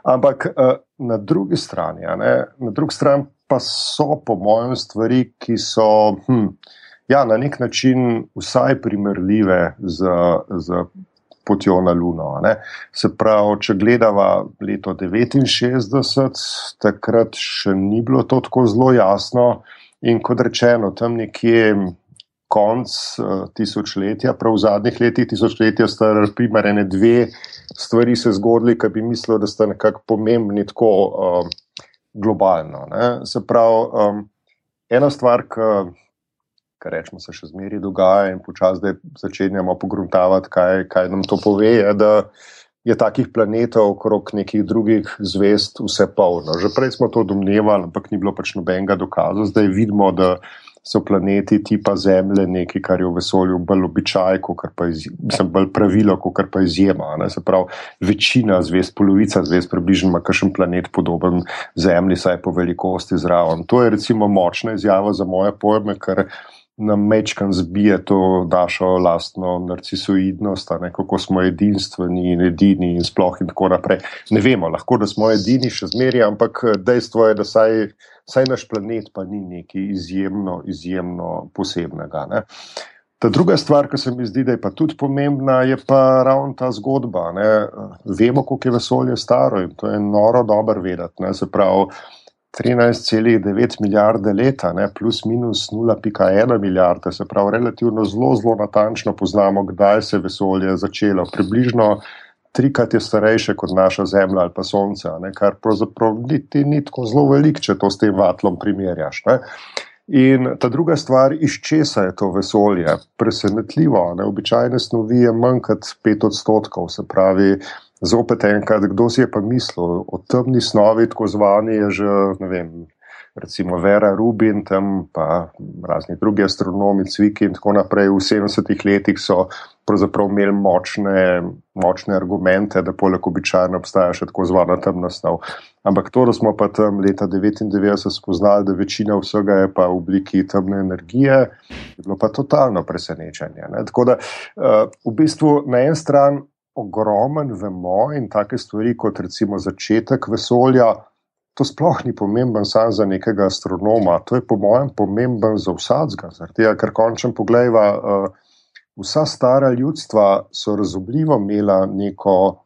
Ampak uh, na drugi strani, ne, na drugi strani pa so, po mojem, stvari, ki so hm, ja, na nek način vsaj primerljive z. z potjo na Luno. Ne. Se pravi, če gledava leto 69, takrat še ni bilo to tako zelo jasno in kot rečeno, tam nekje. Konc uh, tisočletja, prav v zadnjih letih tisočletja, sta primarjene dve stvari se zgodili, ki bi mislili, da sta nekako pomembni tako uh, globalno. Ne. Se pravi, um, ena stvar, ki kar rečemo, se še zmeraj dogaja in počasi zdaj začenjamo pogruntavati, kaj, kaj nam to pove. Je, da je takih planetov okrog nekih drugih zvest vse polno. Že prej smo to domnevali, ampak ni bilo pač nobenega dokaza. Zdaj vidimo, da so planeti tipa Zemlje nekaj, kar je v vesolju bolj običaj, pa izjema, bolj pravilo, kot pa izjema. Ne? Se pravi, večina zvest, polovica zvest, približno ima kakšen planet podoben Zemlji, saj po velikosti zraven. To je recimo močna izjava za moje pojme, ker nam mečkam zbije to našo lastno narcisoidnost, ne, kako smo edinstveni in edini in sploh in tako naprej. Ne vemo, lahko da smo edini še zmeraj, ampak dejstvo je, da saj, saj naš planet pa ni nekaj izjemno, izjemno posebnega. Ne. Ta druga stvar, ki se mi zdi, da je pa tudi pomembna, je pa ravno ta zgodba. Ne. Vemo, koliko je vesolje staro in to je noro dobro vedeti. Ne. Se pravi, 13,9 milijarde leta, ne, plus minus 0,1 milijarde, se pravi, relativno zelo, zelo natančno poznamo, kdaj se je vesolje začelo. Približno trikrat je starejše kot naša Zemlja ali pa Sonce, ne, kar pravzaprav niti ni tako zelo velik, če to s tem vatlom primerjaš. Ne. In ta druga stvar, iz česa je to vesolje? Presenetljivo, ne, običajne snovi je manj kot 5 odstotkov, se pravi, Zopet enkrat, kdo si je pa mislil o temni snovi, tako zvani je že, ne vem, recimo Vera Rubin, tam pa razni drugi astronomi, Cviki in tako naprej. V 70-ih letih so pravzaprav imeli močne, močne argumente, da poleg običajno obstaja še tako zvana temna snov. Ampak to, da smo pa tam leta 99 spoznali, da večina vsega je pa v obliki temne energije, je bilo pa totalno presenečenje. Ne? Tako da uh, v bistvu na en stran ogromen vemo in take stvari, kot recimo začetek vesolja, to sploh ni pomemben samo za nekega astronoma, to je po mojem pomemben za vsadzga, ker končem pogledaj, uh, vsa stara ljudstva so razubljivo imela neko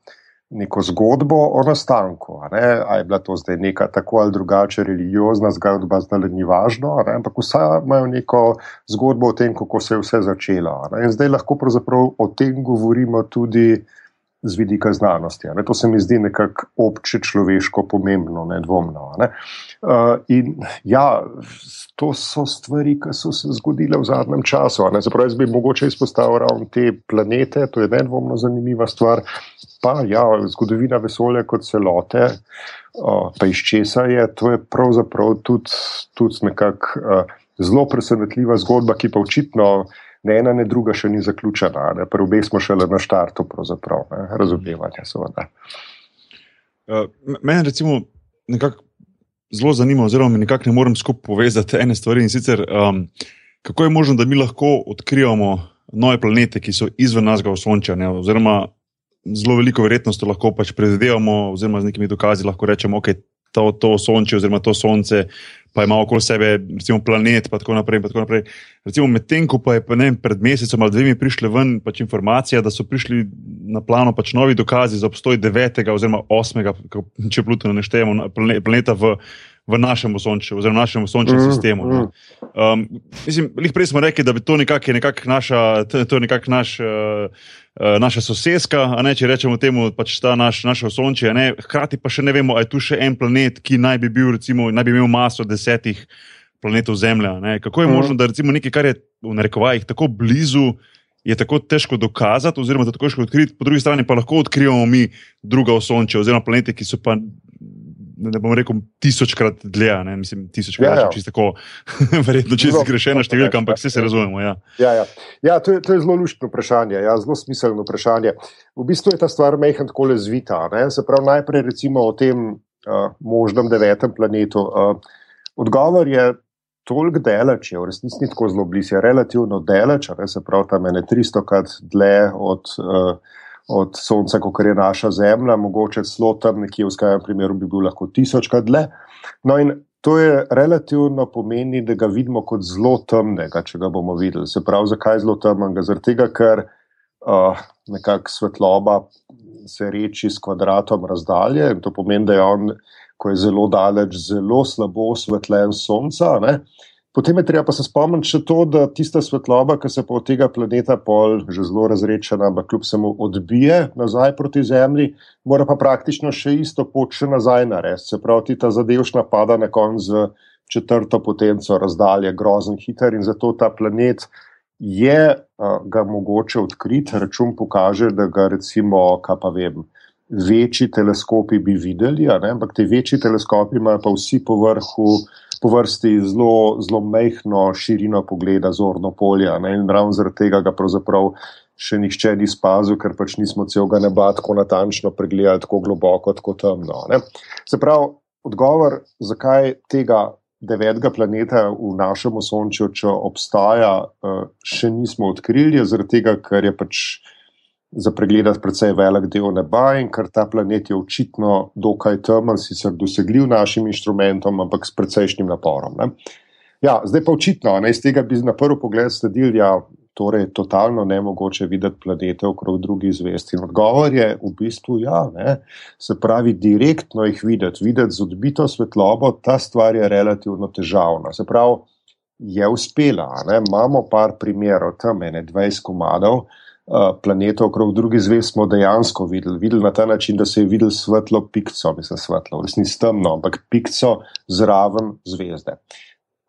neko zgodbo o nastanku. A, a je bila to zdaj neka tako ali drugače religiozna zgodba, zdaj ni važno, ampak vsa imajo neko zgodbo o tem, kako se je vse začelo. In zdaj lahko pravzaprav o tem govorimo tudi. Z vidika znanosti. Ne? To se mi zdi nekako obče človeško pomembno, nedvomno. Ne? Uh, in ja, to so stvari, ki so se zgodile v zadnjem času. Zaprav, jaz bi mogoče izpostavil ravno te planete, to je nedvomno zanimiva stvar. Pa ja, zgodovina vesolja kot celote, uh, pa iz česa je, to je pravzaprav tudi, tudi nekako uh, zelo presenetljiva zgodba, ki pa očitno ne ena, ne druga še ni zaključena. Prvi obe smo šele na štartu, pravzaprav, razumevanja. Uh, mene, recimo, nekako zelo zanima, oziroma nekako ne morem skupaj povezati ene stvari. In sicer, um, kako je možno, da mi lahko odkrijemo nove planete, ki so izven našega osončja, ne? oziroma zelo veliko verjetnost lahko pač predvidevamo, oziroma z nekimi dokazi lahko rečemo, da okay, to, to sonče, oziroma to sonce pa ima okoli sebe, recimo, planet, in tako naprej. tako naprej. Recimo, medtem ko pa je pa, ne, pred mesecem ali dvemi prišle ven pač informacije, da so prišli na plano pač novi dokazi za obstoj devetega oziroma osmega, če Pluton ne štejemo, planeta v v našem sončju, oziroma našem sončnem mm, sistemu. Mm. Um, mislim, prej smo rekli, da bi to nekako nekak naša, to je nekako naš. Uh, Naša sosedska, a ne če rečemo temu, pač ta naš, naše sončje. Hkrati pa še ne vemo, ali je tu še en planet, ki naj bi, bil, recimo, naj bi imel maso desetih planetov Zemlje. Kako je mm. možno, da recimo nekaj, kar je v narekovajih tako blizu, je tako težko dokazati, oziroma da tako težko odkriti, po drugi strani pa lahko odkrijemo mi druga sončja, oziroma planete, ki so pa ne bom rekel tisočkrat dlje, ne mislim, tisočkrat ja, ja. čisto tako, verjetno čisto zgrešena številka, ampak vse se razumemo. Ja, ja, ja. ja to, je, to je zelo luštno vprašanje, ja, zelo smiselno vprašanje. V bistvu je ta stvar mehko tako le zvita. Ne? Se pravi, najprej recimo o tem uh, možnem devetem planetu. Uh, odgovor je. Toliko daleč je, v resnici ni tako zelo blizu, je relativno daleč, se pravi, tam je 300 krat dlje od uh, od Sonca, kot je naša Zemlja, mogoče celo tam nekje v skrajnem primeru bi bil lahko tisočkrat dlje. No, in to je relativno pomeni, da ga vidimo kot zelo temnega, če ga bomo videli. Se pravi, zakaj zelo temnega? Zaradi tega, ker uh, nekako svetloba se reči s kvadratom razdalje in to pomeni, da je on, ko je zelo daleč, zelo slabo osvetljen Sonca. Ne? Potem je treba pa se spomniti še to, da tista svetloba, ki se po tega planeta pol, že zelo razrečena, ampak kljub samo odbije nazaj proti Zemlji, mora pa praktično še isto pot še nazaj narediti. Se pravi, ta zadevšna pada na koncu z četrto potenco razdalje, grozen hiter in zato ta planet je uh, ga mogoče odkriti. Račun pokaže, da ga recimo, kaj pa vem. Večji teleskopi bi videli, ampak ti večji teleskopi imajo pa vsi po vrhu po vrsti zelo, zelo mehko širino pogleda, zorno polje. Ne? In ravno zaradi tega ga pravzaprav še nihče ni spazil, ker pač nismo celega neba tako natančno pregledali, tako globoko, tako temno. Ne? Se pravi, odgovor, zakaj tega devetega planeta v našem osončju, če obstaja, eh, še nismo odkrili, je zaradi tega, ker je pač za pregledati precej velik del neba in ker ta planet je očitno dokaj temen, sicer dosegljiv našim inštrumentom, ampak s precejšnjim naporom. Ja, zdaj pa očitno, ne, iz tega bi na prvi pogled sledili, da ja, torej je totalno nemogoče videti planete okrog drugih zvest. In odgovor je v bistvu ja, ne, se pravi, direktno jih videti, videti z odbito svetlobo, ta stvar je relativno težavna. Se pravi, je uspela. Ne. Imamo par primerov, tam je 20 komadov. Planetov okrog drugih zvezd smo dejansko videli. Videli na ta način, da se je videl svetlo pikco, mislim, svetlo, v resnici temno, ampak pikco zraven zvezde.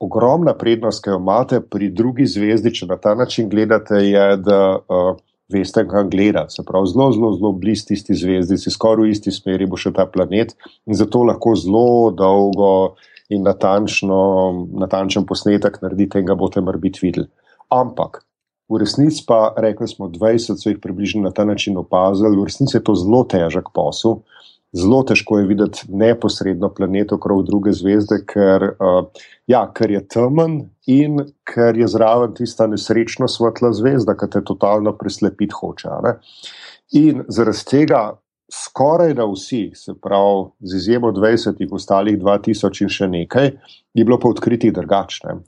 Ogromna prednost, ki jo imate pri drugi zvezdi, če na ta način gledate, je, da uh, veste, kam gledati. Se pravi, zelo, zelo, zelo blizu tisti zvezdi, si skoraj v isti smeri bo še ta planet in zato lahko zelo dolgo in natančno, natančen posnetek naredite in ga boste morbiti videli. Ampak V resnici pa, rekli smo, 20 so jih približno na ta način opazili, v resnici je to zelo težek posel. Zelo težko je videti neposredno planet okrog druge zvezde, ker, uh, ja, ker je temen in ker je zraven tista nesrečna svetla zvezda, ki te totalno preslepiti hoče. Ne? In zaradi tega skoraj da vsi, se pravi, z izjemo 20, ostalih 2000 in še nekaj, je bilo pa odkritih drugačne.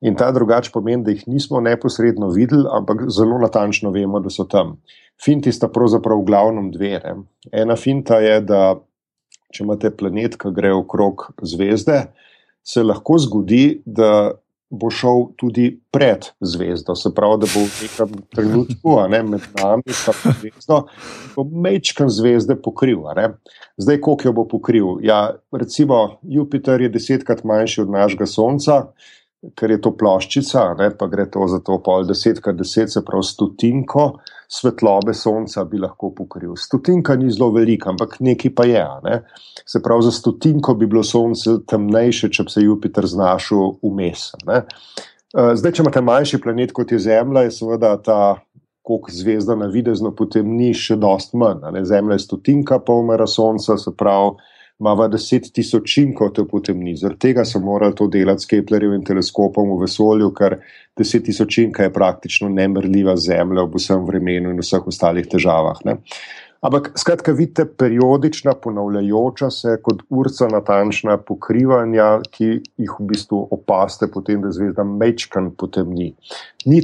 In ta drugač pomeni, da jih nismo neposredno videli, ampak zelo natančno vemo, da so tam. Finti sta pravzaprav v glavnem dve. Ne? Ena finta je, da če imate planet, ki gre okrog zvezde, se lahko zgodi, da bo šel tudi pred zvezdo, se pravi, da bo v nekem trenutku ne, med nami in zvezdo, bo mečkan zvezde pokril. Zdaj, koliko jo bo pokril? Ja, recimo, Jupiter je desetkrat manjši od našega Sonca. Ker je to ploščica, ne, pa gre to za to pol deset, kar deset, se pravi stotinko svetlobe sonca bi lahko pokril. Stotinka ni zelo velika, ampak nekaj pa je. Ne. Se pravi, za stotinko bi bilo sonce temnejše, če bi se Jupiter znašel vmes. Eh, zdaj, če imate manjši planet kot je Zemlja, je seveda ta. Kot zvezda na videzno, potem ni še dost manj. Ne. Zemlja je stotinka polmera Sonca, se pravi, ima deset tisočinkov te potemni. Zaradi tega so morali to delati s Keplerjevim teleskopom v vesolju, ker deset tisočinka je praktično nemerljiva zemlja v vsem vremenu in vseh ostalih težavah. Ne. Ampak, skratka, vidite periodična, ponavljajoča se kot urca natančna pokrivanja, ki jih v bistvu opaste, potem da zvezda mečkan potem ni.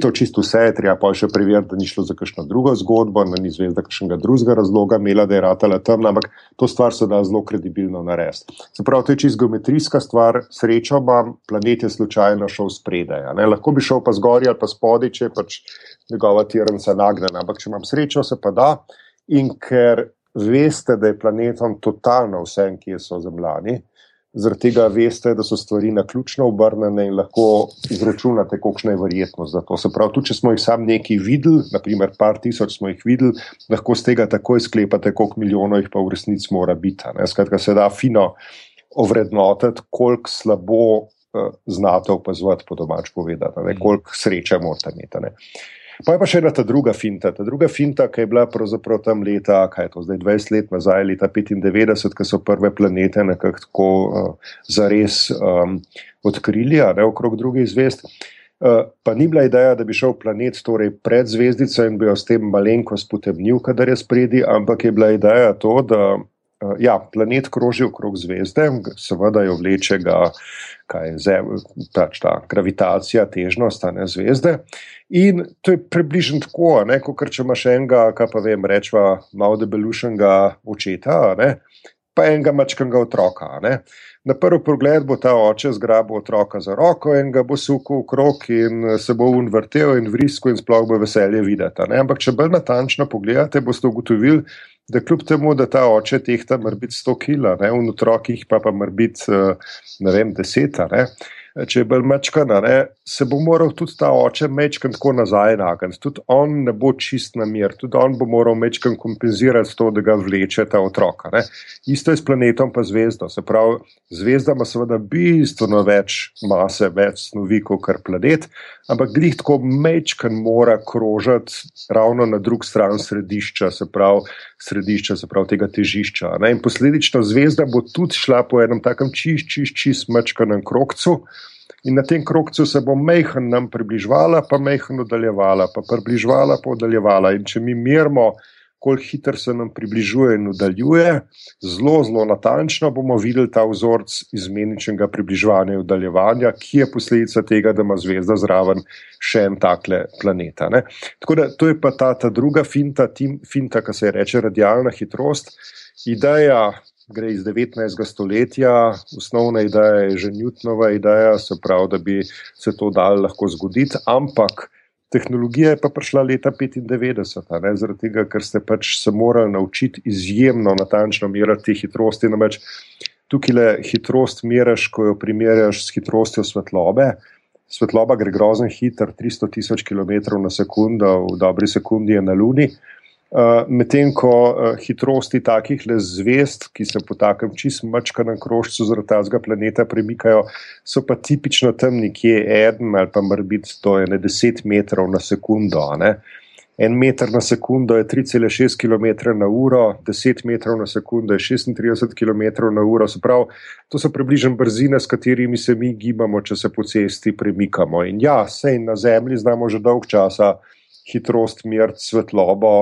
To čisto vse, treba pa še preveriti, da ni šlo za kakšno drugo zgodbo, da ni zvezda kakšnega drugega razloga imela, da je ratala tam, ampak to stvar se da zelo kredibilno narediti. Se pravi, to je čisto geometrijska stvar, srečo imam, planet je slučajno šel spredaj. Lahko bi šel pa zgoraj ali pa spodaj, če pač njegova tirnica nagnjena, ampak če imam srečo, se pa da in ker veste, da je planetom totalno vse, ki so zemljani, zaradi tega veste, da so stvari na ključno obrnjene in lahko izračunate, kakšna je verjetnost za to. Se pravi, tudi če smo jih sam nekaj videli, naprimer par tisoč smo jih videli, lahko z tega takoj sklepate, koliko milijonov jih pa v resnici mora biti. Skratka, se da fino ovrednotiti, koliko slabo uh, znate opazovati, po domač povedati, koliko sreče morate imeti. Pa je pa še ena ta druga finta. Ta druga finta, ki je bila pravzaprav tam leta, kaj je to zdaj, 20 let nazaj, leta 95, ko so prve planete nekako tako uh, zares um, odkrili, a ne okrog drugih zvezd. Uh, pa ni bila ideja, da bi šel planet torej pred zvezdico in bi jo s tem malenkost potemnil, kadar je spredi, ampak je bila ideja to, da uh, ja, planet kroži okrog zvezde, seveda jo vleče ga, kaj je zem, pač ta gravitacija, težnost, a ne zvezde. In to je približno tako, kot če imaš enega, kaj pa vem, rečva, malo debelušenega očeta, ne? pa enega mačkanga otroka. Ne? Na prvi pogled bo ta oče zgrabil otroka za roko in ga bo sukal v krog in se bo unvrtel in vrisko in sploh bo veselje videti. Ne? Ampak, če bolj natančno pogledate, boste ugotovili, da kljub temu, da ta oče tehta mora biti 100 kg, v otrokih pa pa mora biti, ne vem, 10 kg če je bolj mečkan, se bo moral tudi ta oče mečkan tako nazaj nagniti. Tudi on ne bo čist na mir, tudi on bo moral mečkan kompenzirati to, da ga vleče ta otroka. Ne? Isto je s planetom pa zvezdo. Se pravi, zvezda ima seveda bistveno več mase, več snovi kot planet, ampak glih tako mečkan mora krožiti ravno na drug stran središča, se pravi, središča, se pravi tega težišča. Ne? In posledično zvezda bo tudi šla po enem takem čist, čist, čist mečkanem krokcu. In na tem krokcu se bo mehen nam približvala, pa mehen oddaljevala, pa približvala, pa oddaljevala. In če mi merimo, koliko hitro se nam približuje in oddaljuje, zelo, zelo natančno bomo videli ta vzorec izmeničnega približevanja in oddaljevanja, ki je posledica tega, da ima zvezda zraven še en takle planeta. Ne? Tako da to je pa ta, ta druga finta, tim, finta, ki se reče radijalna hitrost. Ideja gre iz 19. stoletja, osnovna ideja je že Newtonova ideja, se pravi, da bi se to dal lahko zgoditi, ampak tehnologija je pa prišla leta 95, ne, zaradi tega, ker ste pač se morali naučiti izjemno natančno meriti hitrosti. Namreč tukaj le hitrost meriš, ko jo primerjaš s hitrostjo svetlobe. Svetloba gre grozno hitro, 300 tisoč km na sekundo, v dobri sekundi je na Luni. Uh, Medtem ko uh, hitrosti takih le zvest, ki se po takem čist mačkanem krožcu zaradi tega planeta premikajo, so pa tipično tam nekje en ali pa mora biti to ene 10 metrov na sekundo. Ne? En meter na sekundo je 3,6 km na uro, 10 metrov na sekundo je 36 km na uro. Prav, to so približno brzine, s katerimi se mi gibamo, če se po cesti premikamo. In ja, sej na Zemlji znamo že dolg časa hitrost meriti svetlobo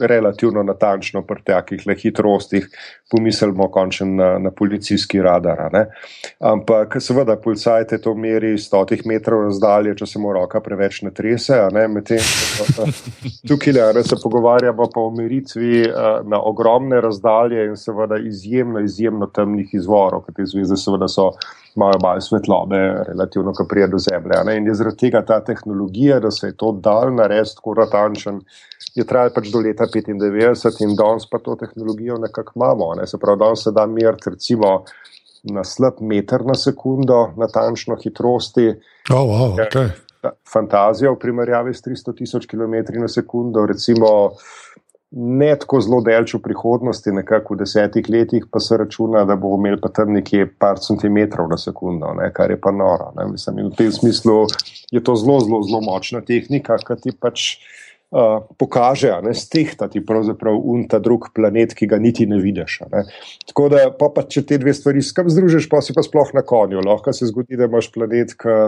relativno natančno pri takih le hitrostih pomislimo končno na, na policijski radar. Ne? Ampak seveda, policajte to meri stotih metrov razdalje, če se mu roka preveč ne trese. Medtem, tukaj le, ne, se pogovarjamo pa o meritvi na ogromne razdalje in seveda izjemno, izjemno temnih izvorov, ker te zvezde seveda so imajo malo svetlobe, relativno, ko prije do Zemlje. Ne? In je zaradi tega ta tehnologija, da se je to dal narediti tako natančen, je trajalo pač do leta 95 in danes pa to tehnologijo nekako imamo. Ne? Se pravi, danes se da meriti recimo na slab meter na sekundo, natančno hitrosti. Oh, wow, okay. Fantazija v primerjavi s 300 tisoč km na sekundo, recimo ne tako zelo delč v prihodnosti, nekako v desetih letih, pa se računa, da bo imel pa tam nekje par centimetrov na sekundo, ne, kar je pa noro. Mislim, v tem smislu je to zelo, zelo, zelo močna tehnika, ki ti pač uh, pokaže, da stehtati pravzaprav un ta drug planet, ki ga niti ne vidiš. Ne. Tako da, pa, pa če te dve stvari skam združiš, pa si pa sploh na konju. Lahko se zgodi, da imaš planet, ki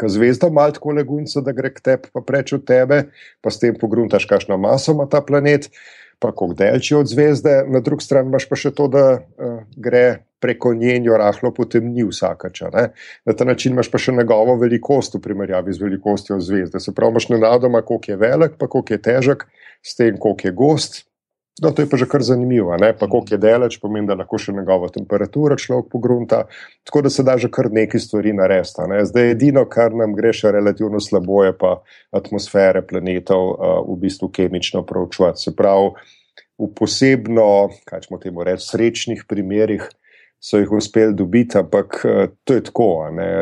ki zvezda malo tako legunca, da gre k tebi, pa preč od tebe, pa s tem pogruntaš, kakšno maso ima ta planet, pa kako delči od zvezde, na drugi strani imaš pa še to, da uh, gre preko njenjo rahlo potemni vsakača. Ne? Na ta način imaš pa še njegovo velikost v primerjavi z velikostjo zvezde. Se pravi, imaš nenadoma, koliko je velik, pa koliko je težek, s tem, koliko je gost. No, to je pa že kar zanimivo. Ne? Pa koliko je daleč, pomeni, da lahko še njegova temperatura človek pogrunta. Tako da se da že kar nekaj stvari narediti. Ne? Zdaj, edino, kar nam gre še relativno slabo, je pa atmosfere planetov uh, v bistvu kemično proučevati. Se pravi, v posebno, kaj smo temu reči, srečnih primerih so jih uspeli dobiti, ampak eh, to je tako.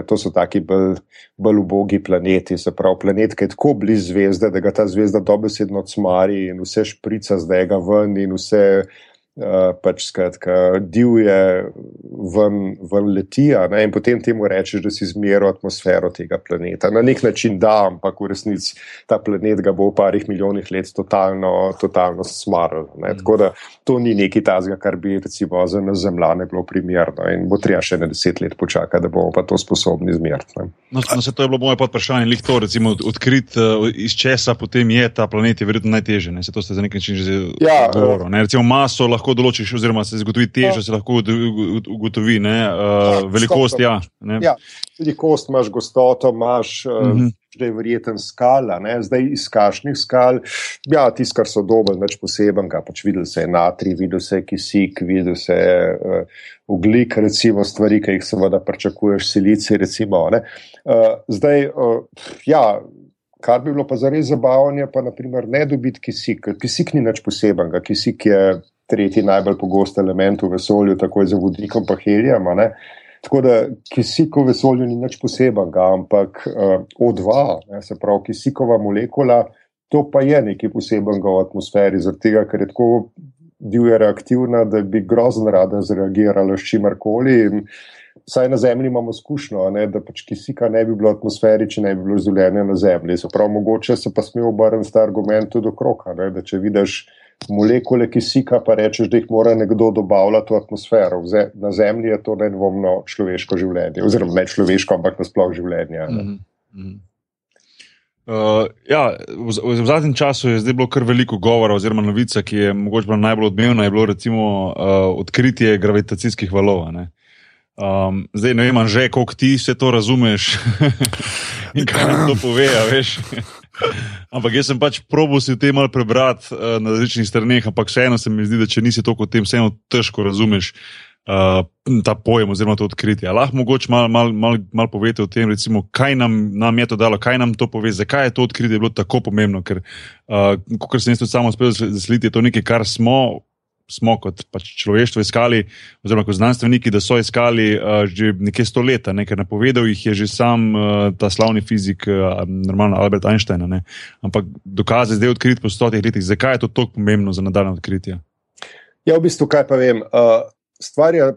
To so taki bolj, bolj ubogi planeti. Se pravi, planet, ki je tako blizu zvezde, da ga ta zvezda dobesedno cmari in vse šprica zdaj ga ven in vse. Uh, pač skratka, divje ven, ven leti, ne? in potem temu rečeš, da si zmeril atmosfero tega planeta. Na nek način da, ampak v resnici ta planet ga bo v parih milijonih let totalno, totalno smrl. Mm. Tako da to ni nekaj tazga, kar bi recimo za nas zemljane bilo primerno in bo treba še ne deset let počakati, da bomo pa to sposobni zmeriti. No, no, se to je bilo moje podprašanje, lih to recimo odkrit, uh, iz česa potem je ta planet, je verjetno najtežje. Ne? Se to ste za nek način že ja, govorili. Uh, recimo maso lahko lahko določiš, oziroma se zagotovi težo, ja. se lahko ugotovi uh, ja, velikost. Ja, ja, velikost imaš, gostoto imaš. Uh, uh -huh. Zdaj je verjeten skala, ne? zdaj iz kašnih skal. Ja, tisti, kar so dobri, več poseben, ga pač videl se je natri, videl se je kisik, videl se je uh, ugljik, recimo stvari, ki jih seveda pričakuješ, silici. Recimo, uh, zdaj, uh, ja, kar bi bilo pa zares zabavno, pa naprimer ne dobiti kisik. Kisik ni nič posebenega, kisik je tretji najbolj pogost element v vesolju, tako za vodikom, pa helijem. Tako da kisik v vesolju ni nič posebenega, ampak uh, O2, ne, se pravi kisikova molekula, to pa je nekaj posebenega v atmosferi, zaradi tega, ker je tako divja reaktivna, da bi grozno rada zreagirala s čimarkoli. Vsaj na Zemlji imamo izkušnjo, da pač kisika ne bi bilo v atmosferi, če ne bi bilo življenja na Zemlji. Se pravi, mogoče se pa smemo obrniti ta argument tudi do kroka, ne, da če vidiš molekule kisika, pa rečeš, da jih mora nekdo dobavljati v atmosfero. Na Zemlji je to nedvomno človeško življenje, oziroma ne človeško, ampak nasplošno življenje. Mm -hmm. Uh, ja, v, v, v zadnjem času je zdaj bilo kar veliko govora, oziroma novica, ki je morda bila najbolj odmevna, je bilo recimo uh, odkritje gravitacijskih valov. Um, zdaj ne vem, že koliko ti se to razumeš in kaj nam to pove, veš. Ampak jaz sem pač probo si te malo prebrati uh, na različnih straneh, ampak vseeno se mi zdi, da če nisi toliko o tem, vseeno težko razumeš uh, ta pojem oziroma to odkritje. Lahko mogoče malo mal, mal, mal povete o tem, recimo, kaj nam, nam je to dalo, kaj nam to pove, zakaj je to odkritje bilo tako pomembno, ker, uh, kot sem jaz tudi samo uspel zaslediti, je to nekaj, kar smo smo kot pač človeštvo iskali, oziroma kot znanstveniki, da so iskali uh, že nekaj stoletja, nekaj napovedal jih je že sam uh, ta slavni fizik, uh, normalno Albert Einstein. Ne? Ampak dokaze zdaj odkriti po stotih letih, zakaj je to tako pomembno za nadaljne odkritje? Ja, v bistvu, kaj pa vem. Uh, stvar je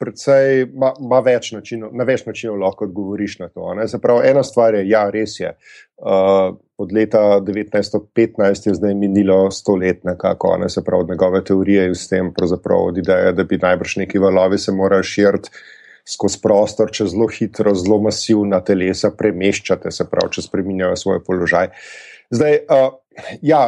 predvsej, ima več načinov, na več načinov lahko odgovoriš na to. Zaprav, ena stvar je, ja, res je. Uh, od leta 1915 je zdaj minilo sto let, nekako, ne se pravi, od njegove teorije in s tem, od ideje, da bi najbrž neki valovi se morali širiti skozi prostor, če zelo hitro, zelo masivna telesa premeščate, se pravi, če spremenjajo svoj položaj. Zdaj, uh, ja,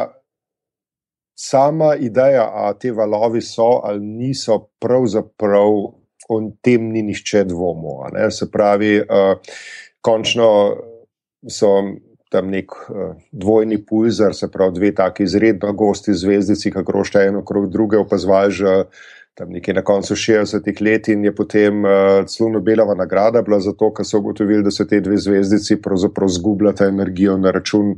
sama ideja, da te valovi so ali niso, pravzaprav o tem ni nihče dvomil. Se pravi, uh, končno so tam nek uh, dvojni pulzar, se pravi, dve taki izredno gosti zvezdici, kako rošte eno okrog druge, opazovali že tam nekje na koncu 60-ih let in je potem uh, celo Nobelova nagrada bila za to, ker so ugotovili, da se te dve zvezdici pravzaprav zgubljata energijo na račun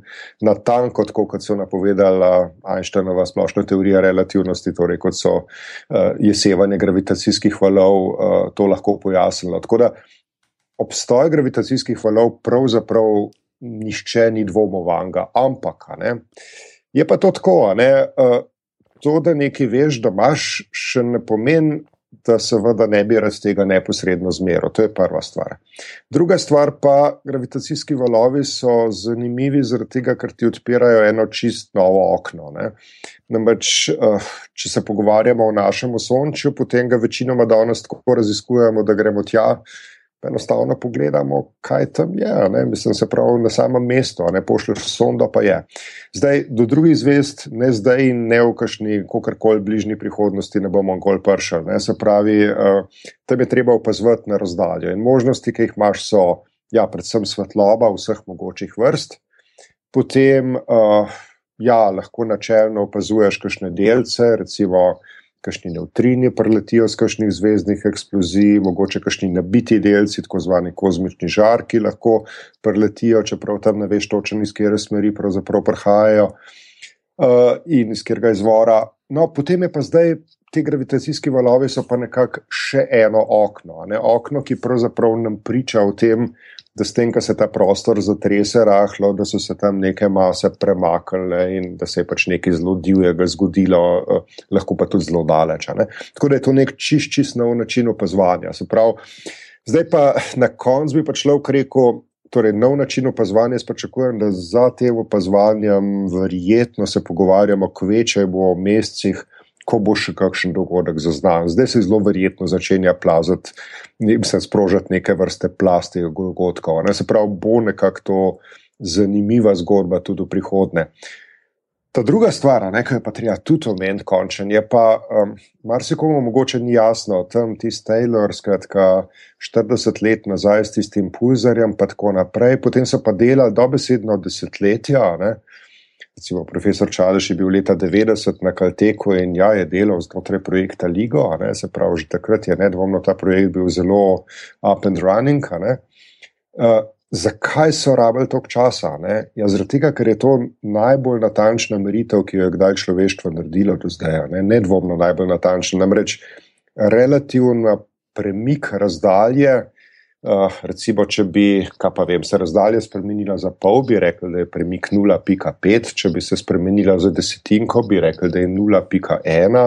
na tanko, tako kot so napovedala Einsteinova splošna teorija relativnosti, torej kot so uh, jesevanje gravitacijskih valov uh, to lahko pojasnilo. Tako da obstoj gravitacijskih valov pravzaprav nišče ni dvomovanega, ampak ne, je pa to tako, ne, uh, to, da nekaj veš, da imaš, še ne pomeni, da seveda ne bi raz tega neposredno zmero. To je prva stvar. Druga stvar pa, gravitacijski valovi so zanimivi zaradi tega, ker ti odpirajo eno čist novo okno. Namreč, uh, če se pogovarjamo o našem osončju, potem ga večinoma danes tako raziskujemo, da gremo tja enostavno pogledamo, kaj tam je. Ne? Mislim, se pravi na samem mestu, ne pošlješ sondo, pa je. Zdaj, do drugih zvest, ne zdaj in ne v kakšni, kakorkoli bližnji prihodnosti, ne bomo nikoli pršali. Se pravi, uh, tam je treba opazovati na razdaljo. In možnosti, ki jih imaš, so ja, predvsem svetloba vseh mogočih vrst. Potem, uh, ja, lahko načelno opazuješ kakšne delce, recimo kakšni neutrini preletijo z kakšnih zvezdnih eksplozij, mogoče kakšni nabiti delci, tako zvani kozmični žar, ki lahko preletijo, čeprav tam ne veš točno iz kere smeri pravzaprav prihajajo uh, in iz kjerega izvora. No, potem je pa zdaj. Ti gravitacijski valovi so pa nekako še eno okno, ne? okno, ki pravzaprav nam priča o tem, da s tem, ko se ta prostor zatrese rahlo, da so se tam neke mase premaknile in da se je pač nekaj zelo divjega zgodilo, eh, lahko pa tudi zelo daleč. Tako da je to nek čist, čist nov način opazovanja. Zdaj pa na koncu bi pa človek rekel. Torej, nov način opazovanja, jaz pričakujem, da za tem opazovanjem verjetno se pogovarjamo, kveče bo v mesecih, ko bo še kakšen dogodek zaznan. Zdaj se zelo verjetno začenja plazati, bi se sprožati neke vrste plasti dogodkov. Ne? Se pravi, bo nekako to zanimiva zgodba tudi v prihodnje. Ta druga stvar, ki je pa treba tudi omeniti, končen, je pa, um, marsikomu mogoče ni jasno, tam tisti Taylor, skratka, 40 let nazaj s tistim pulzarjem, pa tako naprej, potem so pa delali dobesedno desetletja. Ne? Recimo profesor Čadež je bil leta 90 na Kalteku in ja, je delal znotraj projekta Ligo, se pravi, že takrat je nedvomno ta projekt bil zelo up and running. Uh, zakaj so rabili toliko časa? Ja, zaradi tega, ker je to najbolj natančna meritev, ki jo je kdaj človeštvo naredilo do zdaj. Ne? Nedvomno najbolj natančna. Namreč relativna premik razdalje. Uh, recimo, če bi, vem, se razdalja spremenila za pol, bi rekel, da je premik 0,5, če bi se spremenila za desetinko, bi rekel, da je 0,1,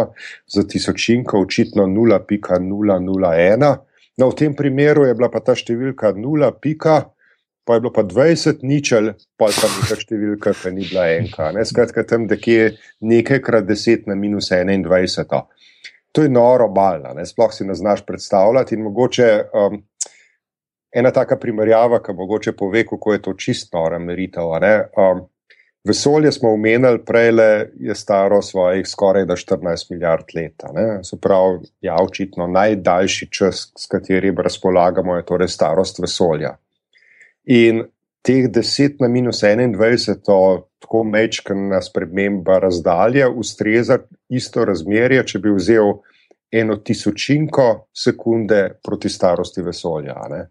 za tisočinko očitno 0,001. No, v tem primeru je bila pa ta številka 0, pa je bilo pa 20 ničel, pa pa neka številka, ki ni bila enka. Ne? Skratka, tam nekje nekajkrat 10 na minus 21. To je noro balno, sploh si ne znaš predstavljati in mogoče. Um, ena taka primerjava, ki mogoče pove, kako je to čisto nora meritev. Um, vesolje smo omenili, prej le je staro svojih skoraj 14 milijard let. Se pravi, ja, očitno najdaljši čas, s katerim razpolagamo, je torej starost vesolja. In teh 10 na minus 21, to tako mečkana sprememba razdalje, ustreza isto razmerje, če bi vzel eno tisočinko sekunde proti starosti vesolja. Ne?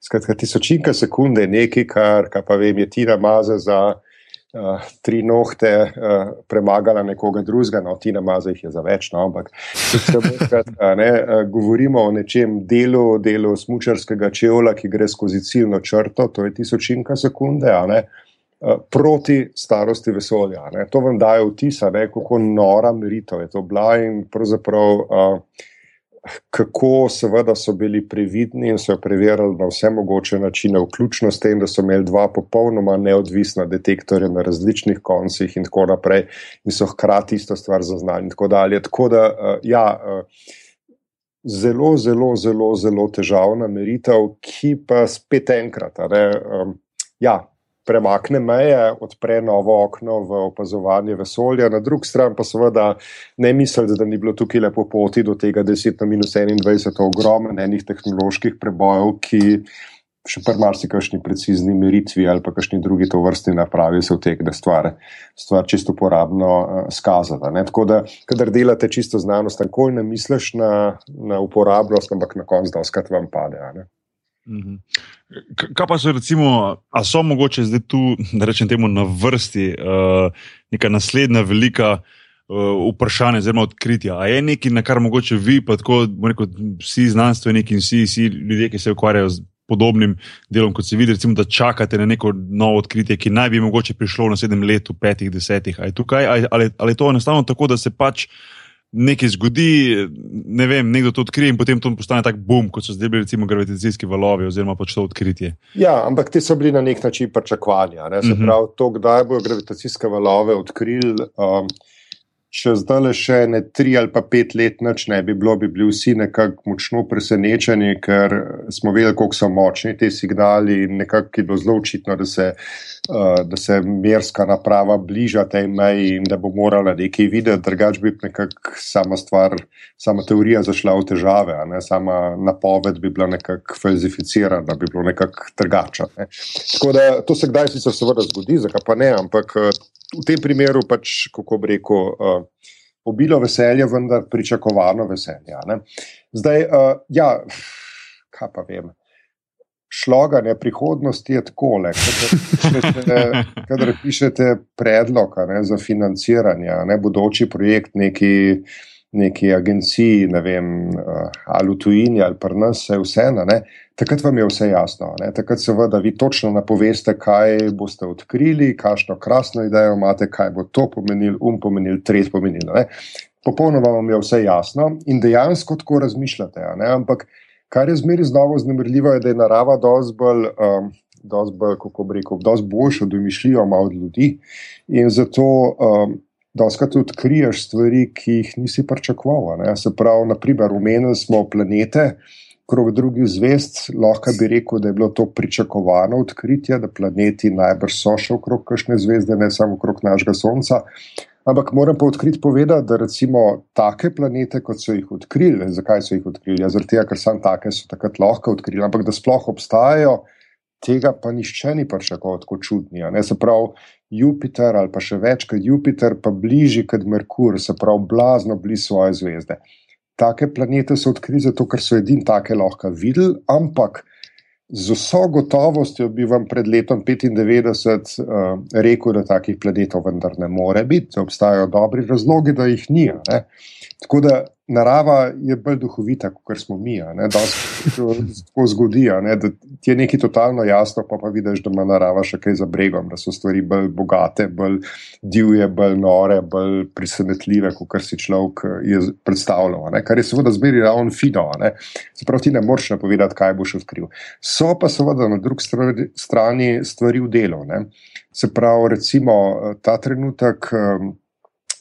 Skratka, tisočinka sekunde je nekaj, kar, kar pa vem, je Tina Maza za uh, tri nohte uh, premagala nekoga drugega, no, Tina Maza jih je za več, no, ampak skratka, ne, uh, govorimo o nečem delu, delu smučarskega čevla, ki gre skozi ciljno črto, to je tisočinka sekunde, a ne. Proti starosti vesolja. Ne. To vam daje vtis, kako nora meritev je to bila in pravzaprav uh, kako seveda so bili previdni in so jo preverjali na vse mogoče načine, vključno s tem, da so imeli dva popolnoma neodvisna detektorja na različnih koncih in tako naprej, in so hkrati isto stvar zaznali. Tako, tako da, uh, ja, uh, zelo, zelo, zelo, zelo težavna meritev, ki pa spet enkrat. Um, ja, premakne meje, odpre novo okno v opazovanje vesolja, na drugi strani pa seveda ne misliti, da ni bilo tukaj lepo poti do tega 10 na minus 21 ogromnih tehnoloških prebojev, ki še pri marsikajšni precizni meritvi ali pa kakšni drugi to vrsti napravi, se vtegne stvar, stvar čisto uporabno uh, skazati. Tako da, kadar delate čisto znanost, nikoli ne misliš na, na uporabnost, ampak na koncu da skrat vam pade. Mhm. Kaj pa so, recimo, a so mogoče zdaj tu, da rečem temu, na vrsti uh, neka naslednja velika uh, vprašanja, zelo odkritja? A je nekaj, na kar mogoče vi, pa tako rekel, vsi znanstveniki in vsi, vsi ljudje, ki se ukvarjajo z podobnim delom, kot se vidi, recimo, da čakate na neko novo odkritje, ki naj bi mogoče prišlo v naslednjem letu, petih, desetih, ali, tukaj, ali, ali, ali je to enostavno tako, da se pač nekaj zgodi, ne vem, nekdo to odkrije in potem to postane tak bum, kot so zdaj bili recimo gravitacijski valovi oziroma pač to odkritje. Ja, ampak ti so bili na nek način pričakovanja. Se uh mhm. pravi, to, kdaj bodo gravitacijske valove odkrili. Um, če zdaj le še ne tri ali pa pet let noč ne bi bilo, bi bili vsi nekako močno presenečeni, ker smo vedeli, koliko so močni ti signali in nekako je bilo zelo očitno, da se, uh, da se merska naprava bliža tej meji in da bo morala nekaj videti, drugač bi nekako sama stvar, sama teorija zašla v težave, sama napoved bi bila nekako falsificirana, bi bilo nekako drugače. Ne. Tako da to se kdaj sicer seveda zgodi, zakaj pa ne, ampak v tem primeru pač, kako bi rekel, uh, obilo veselja, vendar pričakovano veselje. Ne? Zdaj, uh, ja, kaj pa vem. Šloganje prihodnosti je tako, da pišete predlog ne, za financiranje, ne bodoči projekt neki neki agenciji, ne vem, uh, ali v tujini ali pri nas, vse vseeno, takrat vam je vse jasno. Ne? Takrat seveda vi točno napoveste, kaj boste odkrili, kakšno krasno idejo imate, kaj bo to pomenil, um pomenil, tret pomenil. Ne? Popolnoma vam je vse jasno in dejansko tako razmišljate. Ampak kar je zmeri znova znemrljivo, je, da je narava dosti bolj. Um, Dosti bolj, kako bi rekel, dosti boljša domišljija od ljudi. In zato um, Doskrat odkriješ stvari, ki jih nisi pričakoval. Se pravi, naprimer, umenili smo planete, krog drugih zvest, lahko bi rekel, da je bilo to pričakovano odkritje, da planeti najbrž so še okrog kakšne zvezde, ne samo okrog našega Sonca. Ampak moram pa odkriti povedati, da recimo take planete, kot so jih odkrili, zakaj so jih odkrili? Ja, zaradi tega, ker samo take so takrat lahko odkrili, ampak da sploh obstajajo, tega pa nišče ni pričakoval tako čudni. Se pravi, Jupiter ali pa še več kot Jupiter, pa bližji kot Merkur, se pravi, blazno blizu svoje zvezde. Take planete so odkrili zato, ker so edini take lahko videli, ampak z vso gotovostjo bi vam pred letom 95 uh, rekel, da takih planetov vendar ne more biti, da obstajajo dobri razlogi, da jih ni. Ne? Tako da narava je bolj duhovita, kot smo mi. Da se to zgodi, da ti je nekaj totalno jasno, pa pa vidiš, da ima narava še kaj za bregom, da so stvari bolj bogate, bolj divje, bolj nore, bolj presenetljive, kot si človek je predstavljal. Ne? Kar je seveda zmeri ravno fino. Ne? Se pravi, ti ne moreš napovedati, kaj boš odkril. So pa seveda na drugi strani stvari v delu. Ne? Se pravi, recimo ta trenutek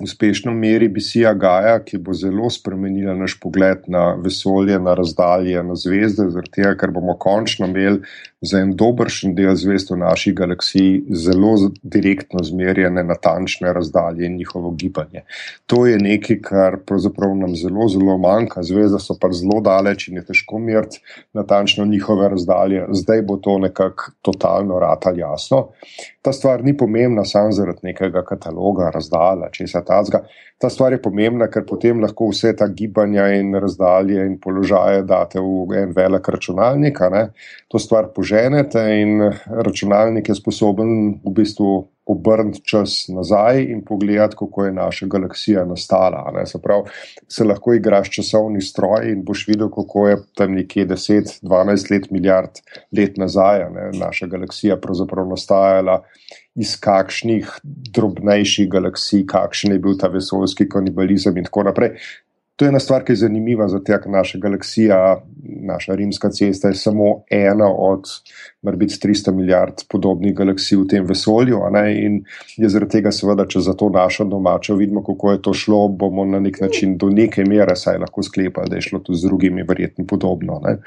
uspešno meri misija Gaja, ki bo zelo spremenila naš pogled na vesolje, na razdalje, na zvezde, zaradi tega, ker bomo končno imeli za en dobršen del zvezd v naši galaksiji zelo direktno zmerjene, natančne razdalje in njihovo gibanje. To je nekaj, kar pravzaprav nam zelo, zelo manjka. Zvezde so pa zelo daleč in je težko meriti natančno njihove razdalje. Zdaj bo to nekako totalno rata jasno. Ta stvar ni pomembna samo zaradi nekega kataloga razdalja, če se tazga. Ta stvar je pomembna, ker potem lahko vse ta gibanja in razdalje in položaje date v en velik računalnik. To stvar poženete in računalnik je sposoben v bistvu obrniti čas nazaj in pogledati, kako je naša galaksija nastala. Se pravi, se lahko igraš časovni stroj in boš videl, kako je tam nekje 10-12 let, milijard let nazaj ne? naša galaksija pravzaprav nastajala iz kakšnih drobnejših galaksij, kakšen je bil ta vesoljski kanibalizem in tako naprej. To je ena stvar, ki je zanimiva, zato ker naša galaksija, naša rimska cesta, je samo ena od, morda 300 milijard podobnih galaksij v tem vesolju. In je zaradi tega, seveda, če za to našo domačo vidimo, kako je to šlo, bomo na nek način do neke mere saj lahko sklepali, da je šlo tudi z drugimi, verjetno podobno. Ne?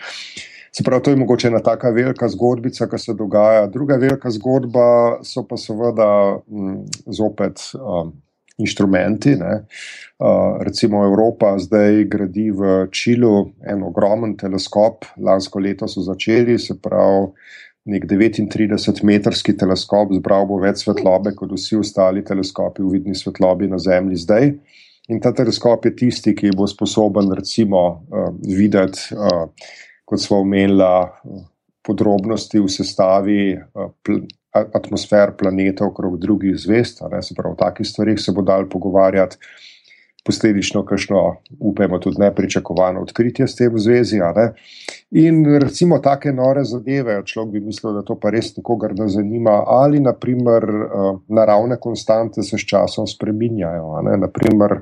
Se pravi, to je mogoče ena taka velika zgodbica, ki se dogaja. Druga velika zgodba so pa seveda m, mm, zopet um, inštrumenti. Uh, recimo Evropa zdaj gradi v Čilu en ogromen teleskop, lansko leto so začeli, se pravi. Nek 39-metrski teleskop zbral bo več svetlobe kot vsi ostali teleskopi v vidni svetlobi na Zemlji zdaj. In ta teleskop je tisti, ki bo sposoben, recimo, uh, videti uh, kot smo omenili, podrobnosti v sestavi pl atmosfer planeta okrog drugih zvest. Se pravi, o takih stvarih se bo dal pogovarjati. Posledično, kakšno, upajmo, tudi nepričakovano odkritje s tem v zvezi. In recimo take nore zadeve, človek bi mislil, da to pa res nikogar ne zanima, ali naprimer naravne konstante se s časom spreminjajo. Naprimer,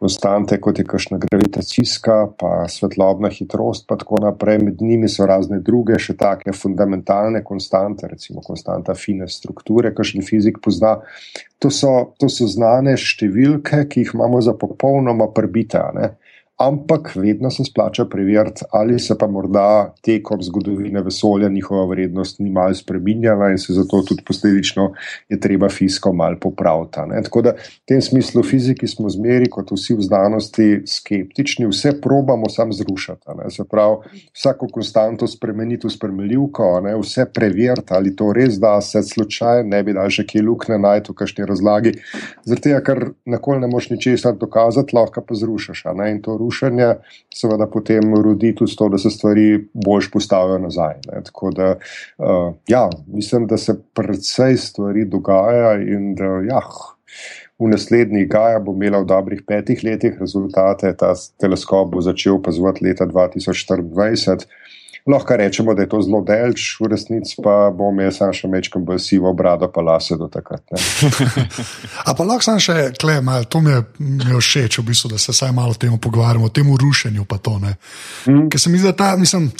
konstante, kot je kakšna gravitacijska, pa svetlobna hitrost, pa tako naprej. Med njimi so razne druge, še take fundamentalne konstante, recimo konstanta fine strukture, kakšen fizik pozna. To so, to so znane številke, ki jih imamo za popolnoma prbite ampak vedno se splača preveriti, ali se pa morda tekom zgodovine vesolja njihova vrednost ni malo spremenjala in se zato tudi posledično je treba fizično malo popraviti. Tako da v tem smislu fiziki smo zmeri, kot vsi v znanosti, skeptični, vse probamo sam zrušiti. Se pravi, vsako konstanto spremeniti v spremljivko, ne? vse preveriti, ali to res da se slučaj, ne bi dal še kje lukne najti v kakšni razlagi. Zato, ker nikoli ne moš ničesar dokazati, lahko pa zrušiš rušenja, seveda potem rodi tudi to, da se stvari bolj postavijo nazaj. Ne. Tako da, uh, ja, mislim, da se predvsej stvari dogaja in da ja, v naslednjih Gaja bo imela v dobrih petih letih rezultate. Ta teleskop bo začel opazovati leta 2024. Lahko rečemo, da je to zelo delč, v resnici pa bom jaz sam še mečkam bolj sivo brado, pa lase do takrat. A pa lahko sam še klem, to mi je, mi je všeč, v bistvu, da se vsaj malo o tem pogovarjamo, o tem rušenju pa to. Mm. Ker se mi zdi, da ta, mislim.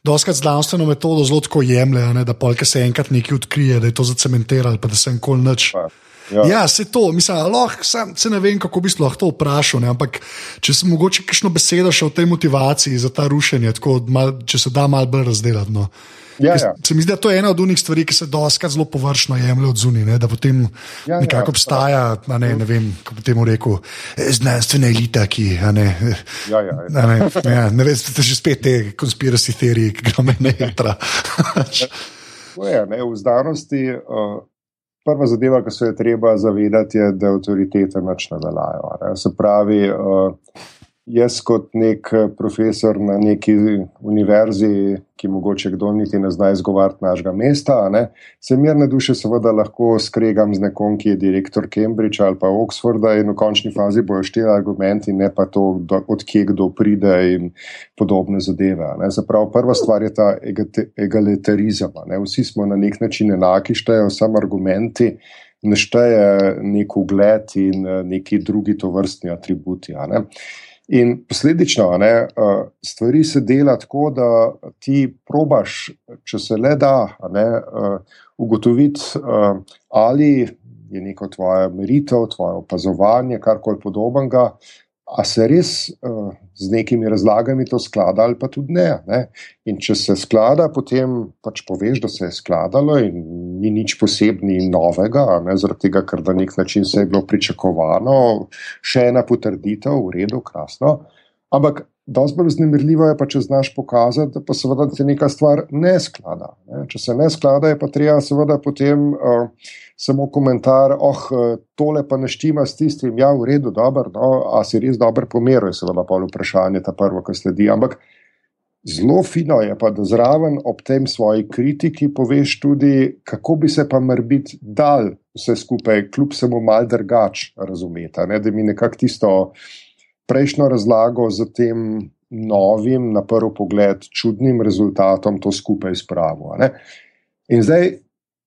Doskrat znanstveno metodo zelo tako jemlje, da polk se enkrat nekaj odkrije, da je to zacementiralo, pa da se enkoli nič. Pa. Ja, ja se to, mislim, lahko, sam, se ne vem, kako bi lahko to vprašal. Ne? Ampak, če se mogoče kakšno besedo še o tej motivaciji za ta rušenje, tako, mal, če se da malo bolj razdeliti. No? Ja, ja. Se mi zdi, da to je ena od unih stvari, ki se doskrat zelo površno jemlje od zunaj, da potem ja, ja nekako ja, obstaja, ne, ne vem, kako bi temu rekel, eh, znanstvene elite, ki. Ne, ja, ja, ja. Ne, ja, ne veš, ste že spet te konspiracijske teorije, ki ga me ne jatra. Ja, v znanosti. Uh, Prva zadeva, ki se je treba zavedati, je, da avtoritete več ne veljajo. Se pravi, uh, jaz kot nek eh, profesor na neki univerzi, ki mogoče kdo niti ne zna izgovarjati našega mesta, ne, se mirne duše seveda lahko skregam z nekom, ki je direktor Cambridgea ali pa Oxforda in v končni fazi bojo štiri argumenti, ne pa to, odkje kdo pride in podobne zadeve. Ne. Zaprav prva stvar je ta egalitarizem. Ne. Vsi smo na nek način enaki, štejejo samo argumenti. Nešteje nek ugled in eh, neki drugi tovrstni atributi. In posledično, ne, stvari se dela tako, da ti probaš, če se le da, ne, ugotoviti, ali je neko tvoje meritev, tvoje opazovanje, karkoli podobnega, a se res z nekimi razlagami to sklada ali pa tudi ne. ne. In če se sklada, potem pač poveš, da se je skladalo in ni nič posebnega in novega, ne, zaradi tega, ker na nek način se je bilo pričakovano, še ena potrditev, v redu, krasno. Ampak dosti bolj vznemirljivo je pa, če znaš pokazati, da pa seveda se neka stvar ne sklada. Ne. Če se ne sklada, je pa treba seveda potem. Uh, samo komentar, oh, tole pa neštima s tistim, ja, v redu, dobro, no, a si res dobro pomeril, je seveda pa vprašanje, ta prvo, kar sledi. Ampak zelo fino je pa, da zraven ob tem svoji kritiki poveš tudi, kako bi se pa morbit dal vse skupaj, kljub samo mal drugač razumeti, ne, da mi nekako tisto prejšnjo razlago za tem novim, na prvi pogled, čudnim rezultatom to skupaj spravo. In zdaj,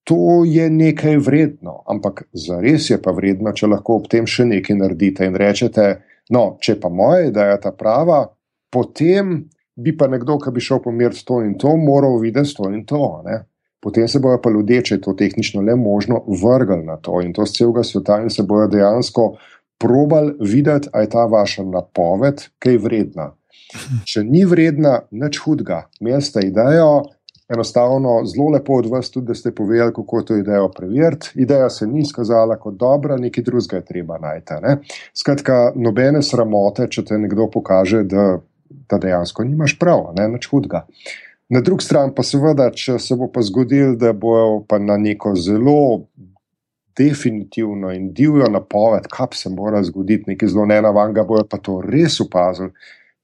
to je nekaj vredno, ampak za res je pa vredno, če lahko ob tem še nekaj naredite in rečete, no, če pa moja ideja je ta prava, potem bi pa nekdo, ki bi šel pomiriti to in to, moral videti to in to. Ne? Potem se bojo pa ljudje, če je to tehnično le možno, vrgli na to in to z celega sveta in se bojo dejansko probali videti, ali je ta vaša napoved kaj vredna. Če ni vredna, nič hudega, mesta idejo. Enostavno, zelo lepo od vas tudi, da ste povedali, kako to idejo preveriti. Ideja se ni izkazala kot dobra, nekaj drugega je treba najti. Ne? Skratka, nobene sramote, če te nekdo pokaže, da, da dejansko nimaš prav, ne nič hudega. Na drugi strani pa seveda, če se bo pa zgodil, da bojo pa na neko zelo definitivno in divjo napoved, kaj se mora zgoditi, nekaj zelo nenavanga, bojo pa to res opazili.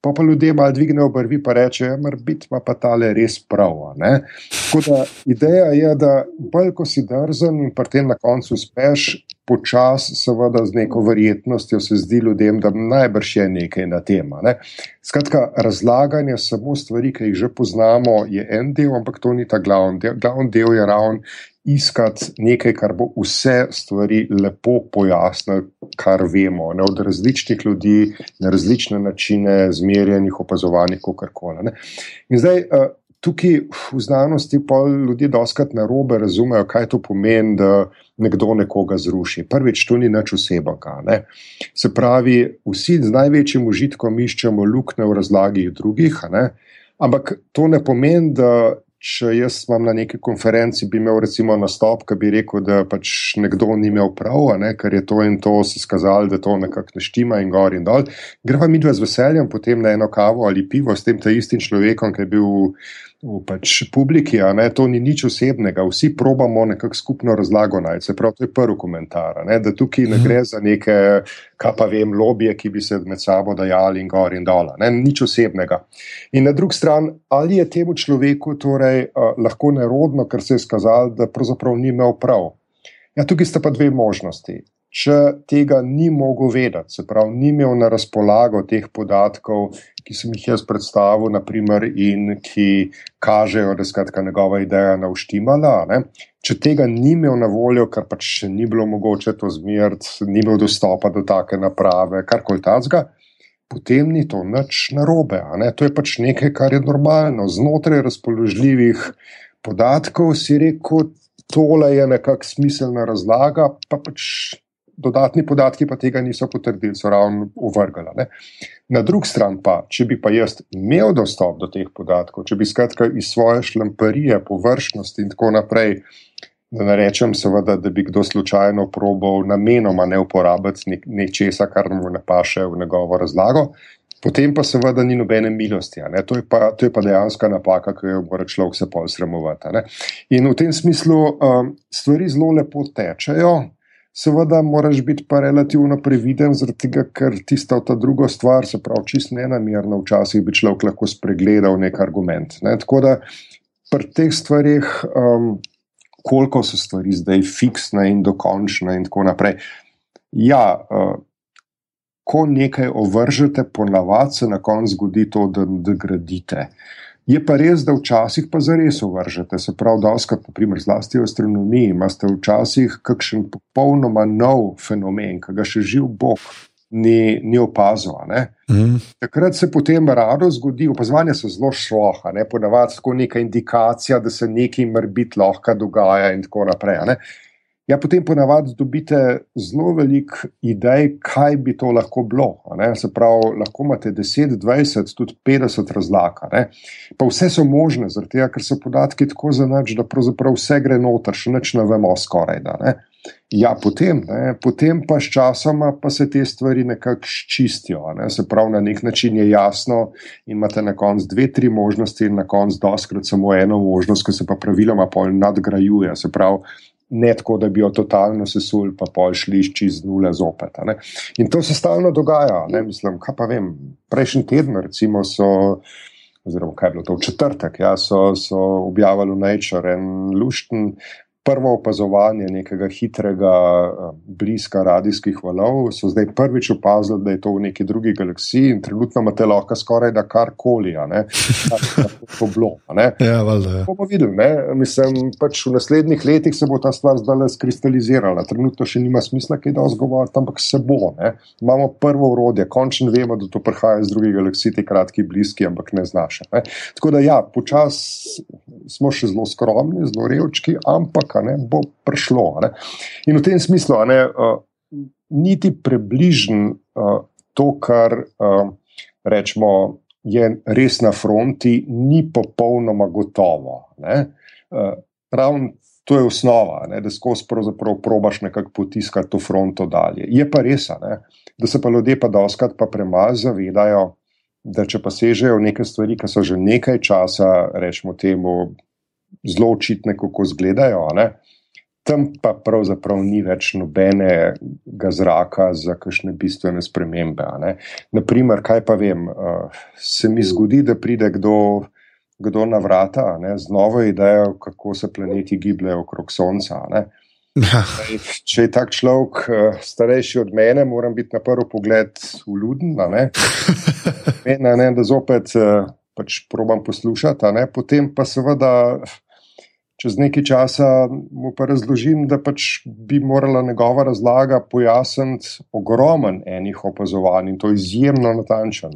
Pa pa ljudje malo dvignejo brvi, pa rečejo, da ja, ima pa tale res prav. Tako da ideja je, da bolj ko si drzen in pri tem na koncu uspeš, počasi, seveda, z neko verjetnostjo se zdi ljudem, da najbrž je nekaj na tem. Ne? Skratka, razlaganje samo stvari, ki jih že poznamo, je en del, ampak to ni ta glavni del. Glavni del je ravno iskati nekaj, kar bo vse stvari lepo pojasnilo, kar vemo, ne? od različnih ljudi, na različne načine, zmerjenih, opazovanih, kako koli. In zdaj. Uh, Tukaj v znanosti pa ljudje doskrat na robe razumejo, kaj to pomeni, da nekdo nekoga zruši. Prvič, to ni nič osebnega. Se pravi, vsi z največjim užitkom iščemo luknje v razlagi drugih, ampak to ne pomeni, da če jaz imam na neki konferenci, bi imel recimo nastop, ki bi rekel, da pač nekdo ni imel prav, ne, ker je to in to se skazalo, da to nekako ne štima in gor in dol. Greva mi dva z veseljem potem na eno kavo ali pivo s tem istim človekom, ki je bil v pač publiki, ne, to ni nič osebnega, vsi probamo nekako skupno razlago najti. Se pravi, to je prvi komentar, ne, da tukaj ne gre za neke, kaj pa vem, lobije, ki bi se med sabo dajali in gor in dol, ne, nič osebnega. In na drugi strani, ali je temu človeku torej uh, lahko nerodno, ker se je skazal, da pravzaprav ni imel prav. Ja, tukaj sta pa dve možnosti če tega ni mogel vedeti, se pravi, ni imel na razpolago teh podatkov, ki sem jih jaz predstavil, naprimer, in ki kažejo, da je njegova ideja navštimala. Ne? Če tega ni imel na voljo, ker pač še ni bilo mogoče to zmeriti, ni imel dostopa do take naprave, karkoli tacga. Potem ni to nič narobe. To je pač nekaj, kar je normalno. Znotraj razpoložljivih podatkov si rekel, tole je nekakšna smiselna razlaga, pa pač dodatni podatki pa tega niso potrdili, so ravno uvrgali. Na drugi strani pa, če bi pa jaz imel dostop do teh podatkov, če bi skratka iz svoje šlamparije, površnosti in tako naprej, da ne rečem, seveda, da bi kdo slučajno probal namenoma ne uporabiti nečesa, kar mu ne paše v njegovo razlago. Potem pa seveda ni nobene milosti. To je, pa, to je pa dejansko napaka, ki jo mora človek se pol sramovati. In v tem smislu um, stvari zelo lepo tečejo, Seveda, moraš biti pa relativno previden, tega, ker tista ta druga stvar, se pravi, čist nenamerno, včasih bi človek lahko spregledal nek argument. Ne? Tako da pri teh stvarih, um, koliko so stvari zdaj fiksne in dokončne, in tako naprej. Ja, uh, ko nekaj ovržete, ponavadi se na koncu zgodi to, da degradite. Je pa res, da včasih pa zares uvržete. Se pravi, da oskrat, naprimer, zlasti v astronomiji, imate včasih kakšen popolnoma nov fenomen, ki ga še živ Bog ni, ni opazil. Mm. Takrat se potem rado zgodi, opazovanje so zelo šloha, ne? ponavadi tako neka indikacija, da se nekaj mrbit lahko dogaja in tako naprej. Ja, potem ponavadi dobite zelo veliko idej, kaj bi to lahko bilo. Se pravi, lahko imate 10, 20, tudi 50 razlag. Pa vse so možne, tega, ker so podatki tako zanač, da pravzaprav vse gre noter, še neč ne vemo skoraj. Da, ne? Ja, potem, ne? potem pa s časoma pa se te stvari nekako čistijo. Ne? Se pravi, na nek način je jasno, in imate na koncu dve, tri možnosti, in na koncu doskrat samo eno možnost, ki se pa praviloma nadgrajuje. Se pravi, ne tako, da bi jo totalno sesul, pa pol šli čez nule zopet. In to se stalno dogaja. Ne? Mislim, kaj pa vem, prejšnji teden, recimo, so, oziroma kaj je bilo to v četrtek, ja, so, so objavili v Nature en lušten prvo opazovanje nekega hitrega eh, bliska radijskih valov, so zdaj prvič opazili, da je to v neki drugi galaksiji in trenutno imate lahko skoraj da karkoli, kar je bilo. Ja, valjda. Ja. Bomo videli, ne? mislim, pač v naslednjih letih se bo ta stvar zdaj skristalizirala. Trenutno še nima smisla, kaj da ozgovarjati, ampak se bo. Ne? Imamo prvo urodje, končno vemo, da to prihaja iz drugih galaksij, ti kratki, bliski, ampak ne znaše. Ne? Tako da ja, počasi smo še zelo skromni, zelo revčki, ampak ne, bo prišlo. Ne. In v tem smislu, ne, uh, niti približno uh, to, kar uh, rečemo, je res na fronti, ni popolnoma gotovo. Uh, Ravno to je osnova, ne? da skozi pravzaprav probaš nekako potiskati to fronto dalje. Je pa res, ne? da se pa ljudje pa doskrat pa premalo zavedajo, da če pa sežejo neke stvari, ki so že nekaj časa, rečemo temu, zelo očitne, kako izgledajo. Ne? Tam pa pravzaprav ni več nobenega zraka za kakšne bistvene spremembe. Naprimer, kaj pa vem, se mi zgodi, da pride kdo kdo na vrata ne, z novo idejo, kako se planeti gibljajo okrog Sonca. Ja. Če je tak človek uh, starejši od mene, moram biti na prvi pogled uluden, ne? ne, ne, da zopet uh, pač probam poslušati. Potem pa seveda. Čez nekaj časa mu pa razložim, da pač bi morala njegova razlaga pojasniti ogromen enih opazovanj in to izjemno natančno.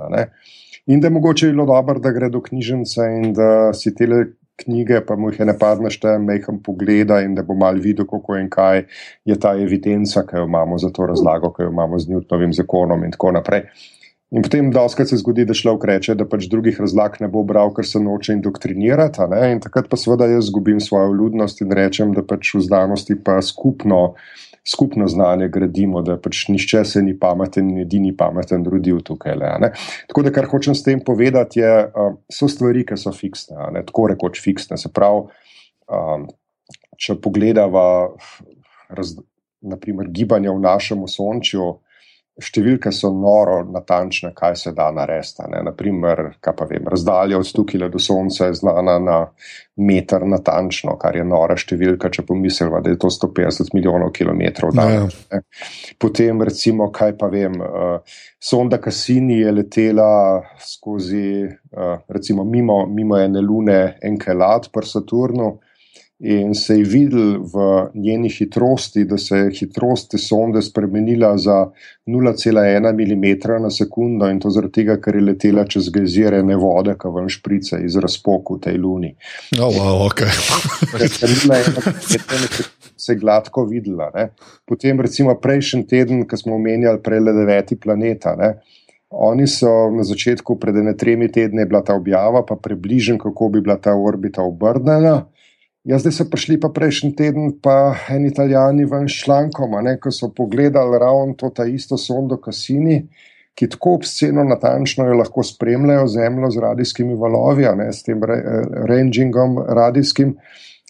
In da je mogoče bilo dobro, da gre do knjižnice in da si te knjige, pa mu jih je ne padne, šte meham pogleda in da bo mal videl, kako in kaj je ta evidenca, ki jo imamo za to razlago, ki jo imamo z Newtonovim zakonom in tako naprej. In potem doskrat se zgodi, da človek reče, da pač drugih razlag ne bo bral, ker se noče indoktrinirati. In takrat pa seveda jaz zgubim svojo ljudnost in rečem, da pač v znanosti pa skupno skupno znanje gradimo, da pač nišče se ni pameten in edini pameten rodil tukaj. Le, tako da, kar hočem s tem povedati, je, so stvari, ki so fiksne, ne, tako rekoč fiksne. Se pravi, um, če pogledamo, naprimer, gibanje v našem osončju, Številke so noro natančne, kaj se da narediti. Naprimer, vem, razdalja od tukaj do Sonca je znana na meter natančno, kar je nora številka, če pomislimo, da je to 150 milijonov kilometrov. Ja, ja. Potem, recimo, kaj pa vem, uh, sonda Cassini je letela skozi, uh, recimo, mimo, mimo ene lune Enkelat pri Saturnu in se je videl v njeni hitrosti, da se je hitrost te sonde spremenila za 0,1 mm na sekundo in to zaradi tega, ker je letela čez gezirane vode, ki vam šprice iz razpoku tej luni. Oh, wow, okay. Se je gladko videla. Ne? Potem, recimo, prejšnji teden, ko smo omenjali prej le deveti planeta. Ne? Oni so na začetku, pred ne tremi tedni, bila ta objava, pa približen, kako bi bila ta orbita obrnjena. Ja, zdaj so prišli pa prejšnji teden, pa en italijani ven s člankom, ko so pogledali ravno to isto sondo Cassini, ki tako obsceno natančno jo lahko spremljajo zemljo z radijskimi valovi, ne, s tem re, rangingom radijskim,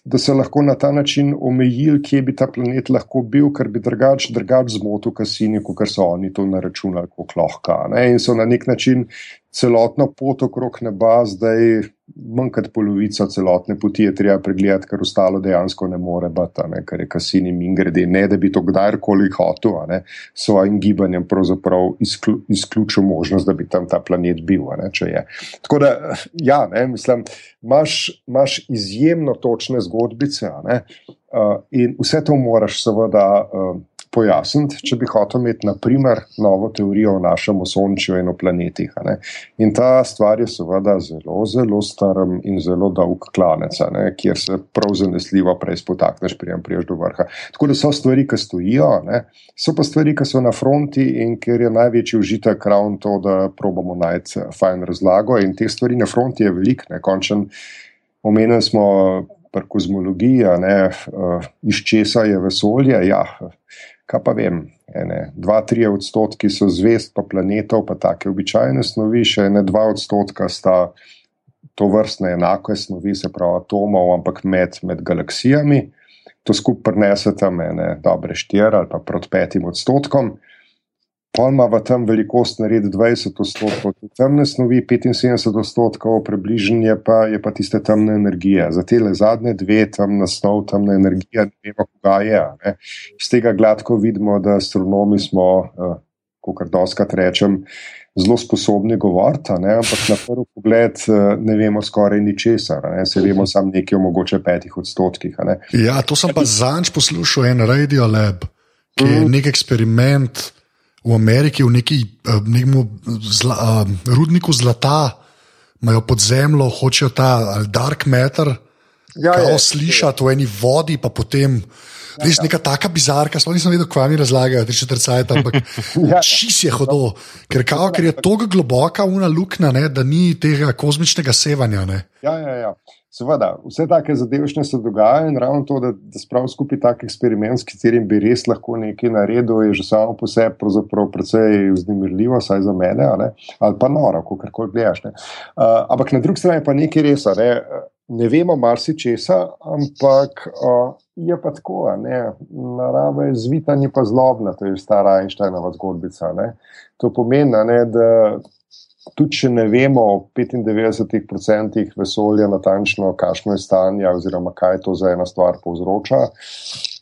da so lahko na ta način omejili, kje bi ta planet lahko bil, ker bi drugač, drugač zmotil Cassini, kot so oni to naračunali, kot lahko. In so na nek način celotno pot okrog neba zdaj manj kot polovico celotne poti je treba pregledati, ker ostalo dejansko ne more biti, ne, ker je kasini in grede. Ne, da bi to kdajkoli hotel, ne, svojim gibanjem pravzaprav izklju, izključil možnost, da bi tam ta planet bil. Ne, Tako da, ja, ne, mislim, imaš izjemno točne zgodbice ne, uh, in vse to moraš seveda. Uh, pojasniti, če bi hotel imeti, naprimer, novo teorijo o našem osončju in o planetih. In ta stvar je seveda zelo, zelo star in zelo dolg klanec, ne? kjer se prav zanesljivo prej spotakneš, prijem priješ do vrha. Tako da so stvari, ki stojijo, ne? so pa stvari, ki so na fronti in kjer je največji užitek ravno to, da probamo najti fajn razlago. In te stvari na fronti je veliko, ne končen. Omenili smo pri kozmologiji, uh, iz česa je vesolje. Ja, kaj pa vem, ene, dva, tri odstotki so zvest, pa planetov, pa take običajne snovi, še ene dva odstotka sta to vrstne enake snovi, se pravi atomov, ampak med, med galaksijami. To skupaj prenese tam ene dobre štiri ali pa proti petim odstotkom. Pa ima v tem velikost nared 20 odstotkov temne snovi, 75 odstotkov približnje pa je pa tiste temne energije. Za te zadnje dve temna snov, temna energija, ne vemo, kaj je. Ne. Iz tega gladko vidimo, da astronomi smo, uh, kot doskrat rečem, zelo sposobni govoriti, ampak na prvi pogled uh, ne vemo skoraj ničesar, ne. se vemo samo nekaj o mogoče petih odstotkih. Ja, to sem pa zanj poslušal, en Radio Lab, ki je mm. nek eksperiment v Ameriki, v neki, eh, nekem zla, uh, rudniku zlata, imajo pod zemljo, hočejo ta dark matter Ja, je, slišati je. v eni vodi, pa potem. Ja, res ja. neka taka bizarka, sploh nisem vedel, kaj mi razlagajo, tri četrcajte, ampak ja, čis je hodo, ker, kao, ker je tako globoka una luknja, da ni tega kozmičnega sevanja. Ne. Ja, ja, ja. Seveda, vse take zadevšne se dogajajo in ravno to, da, da sprav skupaj tak eksperiment, s katerim bi res lahko nekaj naredil, je že samo po sebi precej vznemirljivo, saj za mene, ali pa noro, kako koli gledaš. Uh, ampak na drugi strani pa nekaj res, ne, ne vemo marsičesa, ampak uh, je pa tako, ne, narava je zvita, ni pa zlobna, to je stara Einsteinova zgodbica. Ne. To pomeni, ne, da tudi če ne vemo v 95% vesolja natančno, kakšno je stanje oziroma kaj to za ena stvar povzroča.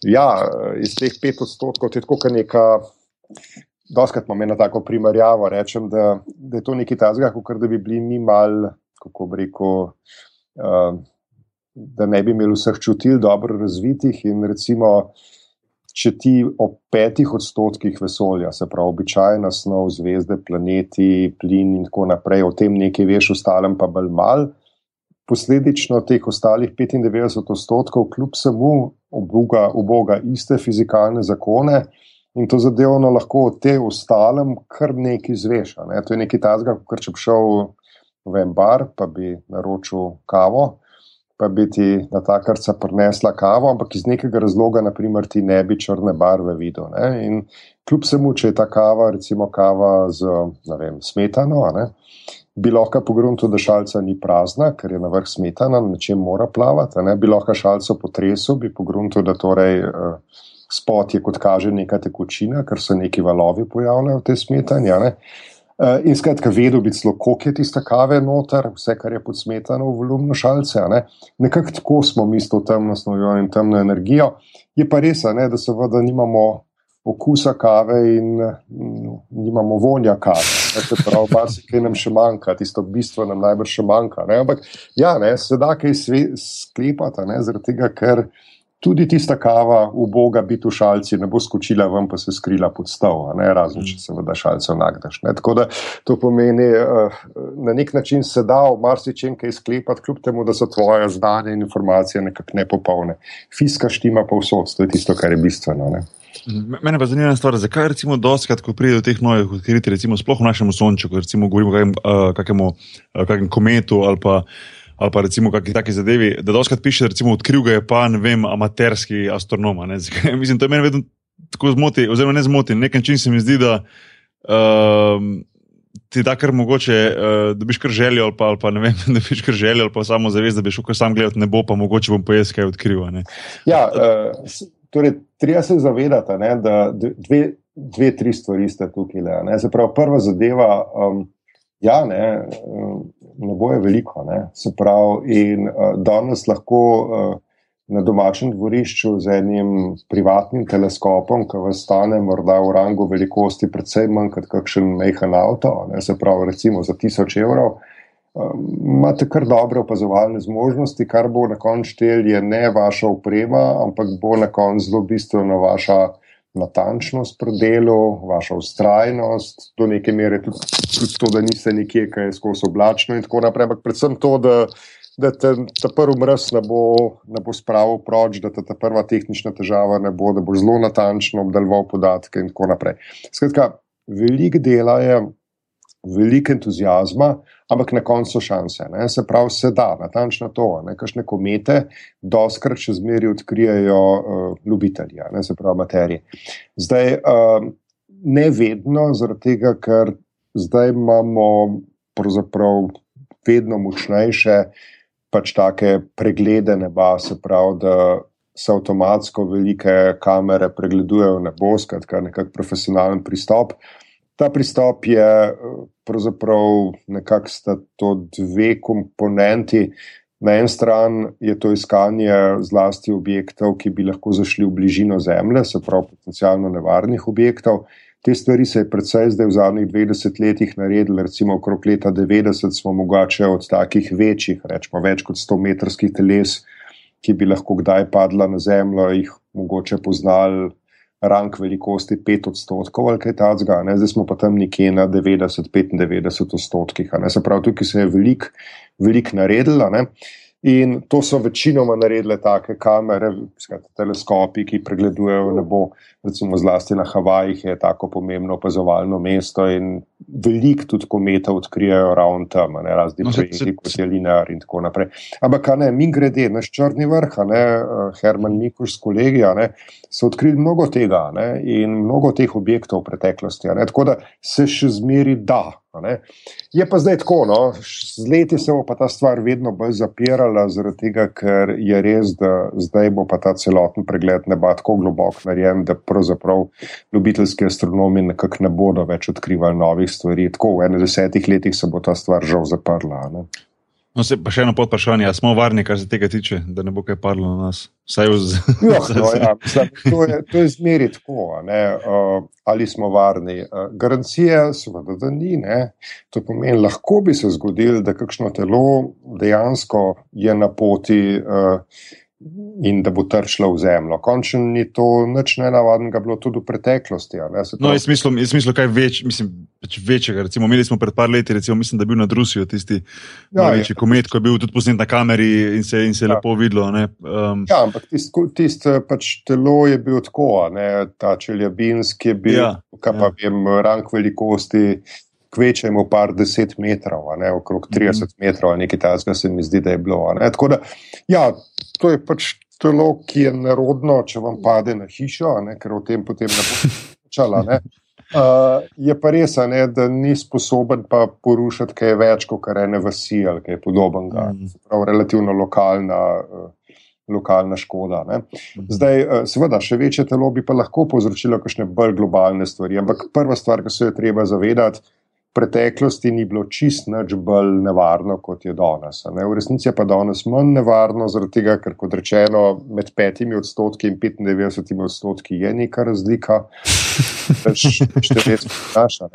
Ja, iz teh 5 odstotkov je tako, kot neka. Doskrat imamo eno tako primerjavo, rečem, da, da je to nekaj tazga, kot da bi bili mi mal, kako bi rekel, uh, da ne bi imeli vseh čutil dobro razvitih in recimo če ti o petih odstotkih vesolja, se pravi običajna snov, zvezde, planeti, plin in tako naprej, o tem nekaj veš, ostalem pa bolj mal. Posledično teh ostalih 95 odstotkov, kljub samo obuga, oboga iste fizikalne zakone, in to zadevno lahko o tem ostalem kar nekaj zveša. Ne? To je nekaj tazga, kot če bi šel v en bar, pa bi naročil kavo pa bi ti na ta karca prinesla kavo, ampak iz nekega razloga, naprimer, ti ne bi črne barve videl. Ne? In kljub temu, če je ta kava, recimo kava z vem, smetano, ne? bi lahko pogrunil, da šalca ni prazna, ker je na vrh smetana, na čem mora plavati, ne? bi lahko šalca potresel, bi pogrunil, da torej. Uh, Spot je, kot kaže, neka tekočina, ker se neki valovi pojavljajo v tej smetani. Uh, in skratka, vedel bi celo, koliko je tiste kave noter, vse, kar je podsmetano v volumno šalce. Ne? Nekako tako smo mi s to temno snovjo in temno energijo. Je pa res, ne, da seveda nimamo okusa kave in mm, nimamo vonja kave. Se pravi, marsikaj nam še manjka, tisto bistvo nam najbrž še manjka. Ne? Ampak ja, ne, se da kaj tega, ker tudi tista kava, uboga biti v šalci, ne bo skočila ven, pa se skrila pod stol, razen če se vda šalce nagdaš. Ne? Tako da to pomeni, uh, na nek način se da v marsičem kaj sklepati, kljub temu, da so tvoje znanje in informacije nekako nepopolne. Fiska štima pa vsod, to je tisto, kar je bistveno. Ne? Mene pa zanima stvar, zakaj recimo doskrat, ko pride do teh novih odkritij, recimo sploh v našem sončku, recimo govorimo o kakemu, uh, kakemu kometu ali pa ali pa recimo kakšni taki zadevi, da doskrat piše, recimo odkril ga je pa ne vem, amaterski astronom. Mislim, to meni vedno tako zmoti, oziroma ne zmoti, na nek način se mi zdi, da uh, ti da kar mogoče, uh, da biš kar želel, ali pa, ali pa ne vem, da biš kar želel, ali pa samo zavest, da bi šel kar sam gledati nebo, pa mogoče bom pojedel, kaj odkril. Ja, uh, torej, treba se zavedati, ne, da dve, dve, tri stvari ste tukaj. Zapravo, prva zadeva. Um, Ja, ne, ne bo je veliko. Ne. Se pravi, in uh, danes lahko uh, na domačem dvorišču z enim privatnim teleskopom, ki vas stane morda v rangu velikosti, predvsem manj kot kakšen mehen avto, ne, se pravi, recimo za tisoč evrov. Imate kar dobre opazovalne zmožnosti, kar bo na koncu štel, je ne vaša uprema, ampak bo na koncu zelo bistveno vaša natančnost pri delu, vaša ustrajnost, do neke mere tudi, tudi to, da niste nekje, ki je skozi oblačno in tako naprej. Ampak predvsem to, da, da te, ta prvi mrz ne bo, ne bo spravil proč, da te ta prva tehnična težava ne bo, da bo zelo natančno obdeloval podatke in tako naprej. Skratka, veliko dela je veliko entuzijazma, ampak na koncu šanse. Ne? Se pravi, se da, natančno to. Nekakšne komete, doskrat še zmeri odkrijajo uh, ljubitelji, ne? se pravi, materije. Zdaj, uh, ne vedno, zaradi tega, ker zdaj imamo pravzaprav vedno močnejše pač take preglede neba, se pravi, da. Se avtomatsko velike kamere pregledujejo nebo, skratka, nekako profesionalen pristop. Ta pristop je pravzaprav nekako sta to dve komponenti. Na eni strani je to iskanje zlasti objektov, ki bi lahko zašli v bližino Zemlje, se pravi potencialno nevarnih objektov. Te stvari se je predvsej zdaj v zadnjih 20 letih naredili, recimo okrog leta 90 smo mogoče od takih večjih, rečemo več kot 100 metrskih teles, ki bi lahko kdaj padla na Zemljo, jih mogoče poznali rang velikosti 5 odstotkov ali kaj takega, zdaj smo pa tam nekje na 90-95 odstotkih. Se pravi, tukaj se je veliko velik naredilo. In to so večinoma naredile take kamere, teleskopi, ki pregledujejo nebo. Recimo, zlasti na Havajih je tako pomembno opazovalno mesto in veliko tudi kometov odkrijajo ravno tam, ne razni no, projekti, kot je Linear in tako naprej. Ampak, ne, mi grede, naš črni vrh, ne, eh, Herman Mikuš s kolegija, ne, so odkrili mnogo tega ne, in mnogo teh objektov v preteklosti. Ne, tako da se še zmeri da. Je pa zdaj tako, no, z leti se bo pa ta stvar vedno bolj zapirala, zaradi tega, ker je res, da zdaj bo pa ta celoten pregled neba tako globok narejen, da pravzaprav ljubiteljski astronomi nekako ne bodo več odkrivali novih stvari. Tako v 21 letih se bo ta stvar žal zaprla. Ne. No, se, pa še eno podprašanje, smo varni, kar se tega tiče, da ne bo kaj padlo na nas. Z... jo, no, ja, mislim, to je, je zmeri tako, uh, ali smo varni. Uh, garancija, seveda, da ni. Ne. To pomeni, lahko bi se zgodilo, da kakšno telo dejansko je na poti. Uh, in da bo tršila v zemljo. Končno ni to nič nenavadnega, bilo tudi v preteklosti. No, jaz mislim, jaz mislim, kaj več, mislim, več večjega. Recimo, imeli smo pred par leti, recimo, mislim, da je bil nad Rusijo tisti ja, največji komet, ki je bil tudi posnet na kameri in se, in se je ja. lepo videlo. Um, ja, ampak tisto tist, pač telo je bilo tako, ne? ta čeljabinski je bil, ja, kaj pa ja. vem, rang velikosti kvečemo par deset metrov, ne, okrog 30 mm. metrov, nekaj tajnega se mi zdi, da je bilo. Da, ja, to je pač telo, ki je nerodno, če vam pade na hišo, ne, ker o tem potem ne bo čala. Ne. Uh, je pa res, ne, da ni sposoben pa porušiti kaj več kot ene vasi ali kaj podobnega. Mm. Prav, relativno lokalna. Uh, Lokalna škoda. Ne. Mhm. Zdaj, seveda, še večje telo bi pa lahko povzročilo kakšne bolj globalne stvari. Ampak prva stvar, ki se jo treba zavedati, preteklosti ni bilo čist nič bolj nevarno, kot je danes. Ne? V resnici je pa danes manj nevarno, zaradi tega, ker, kot rečeno, med petimi odstotki in 95 odstotki je neka razlika. Naša,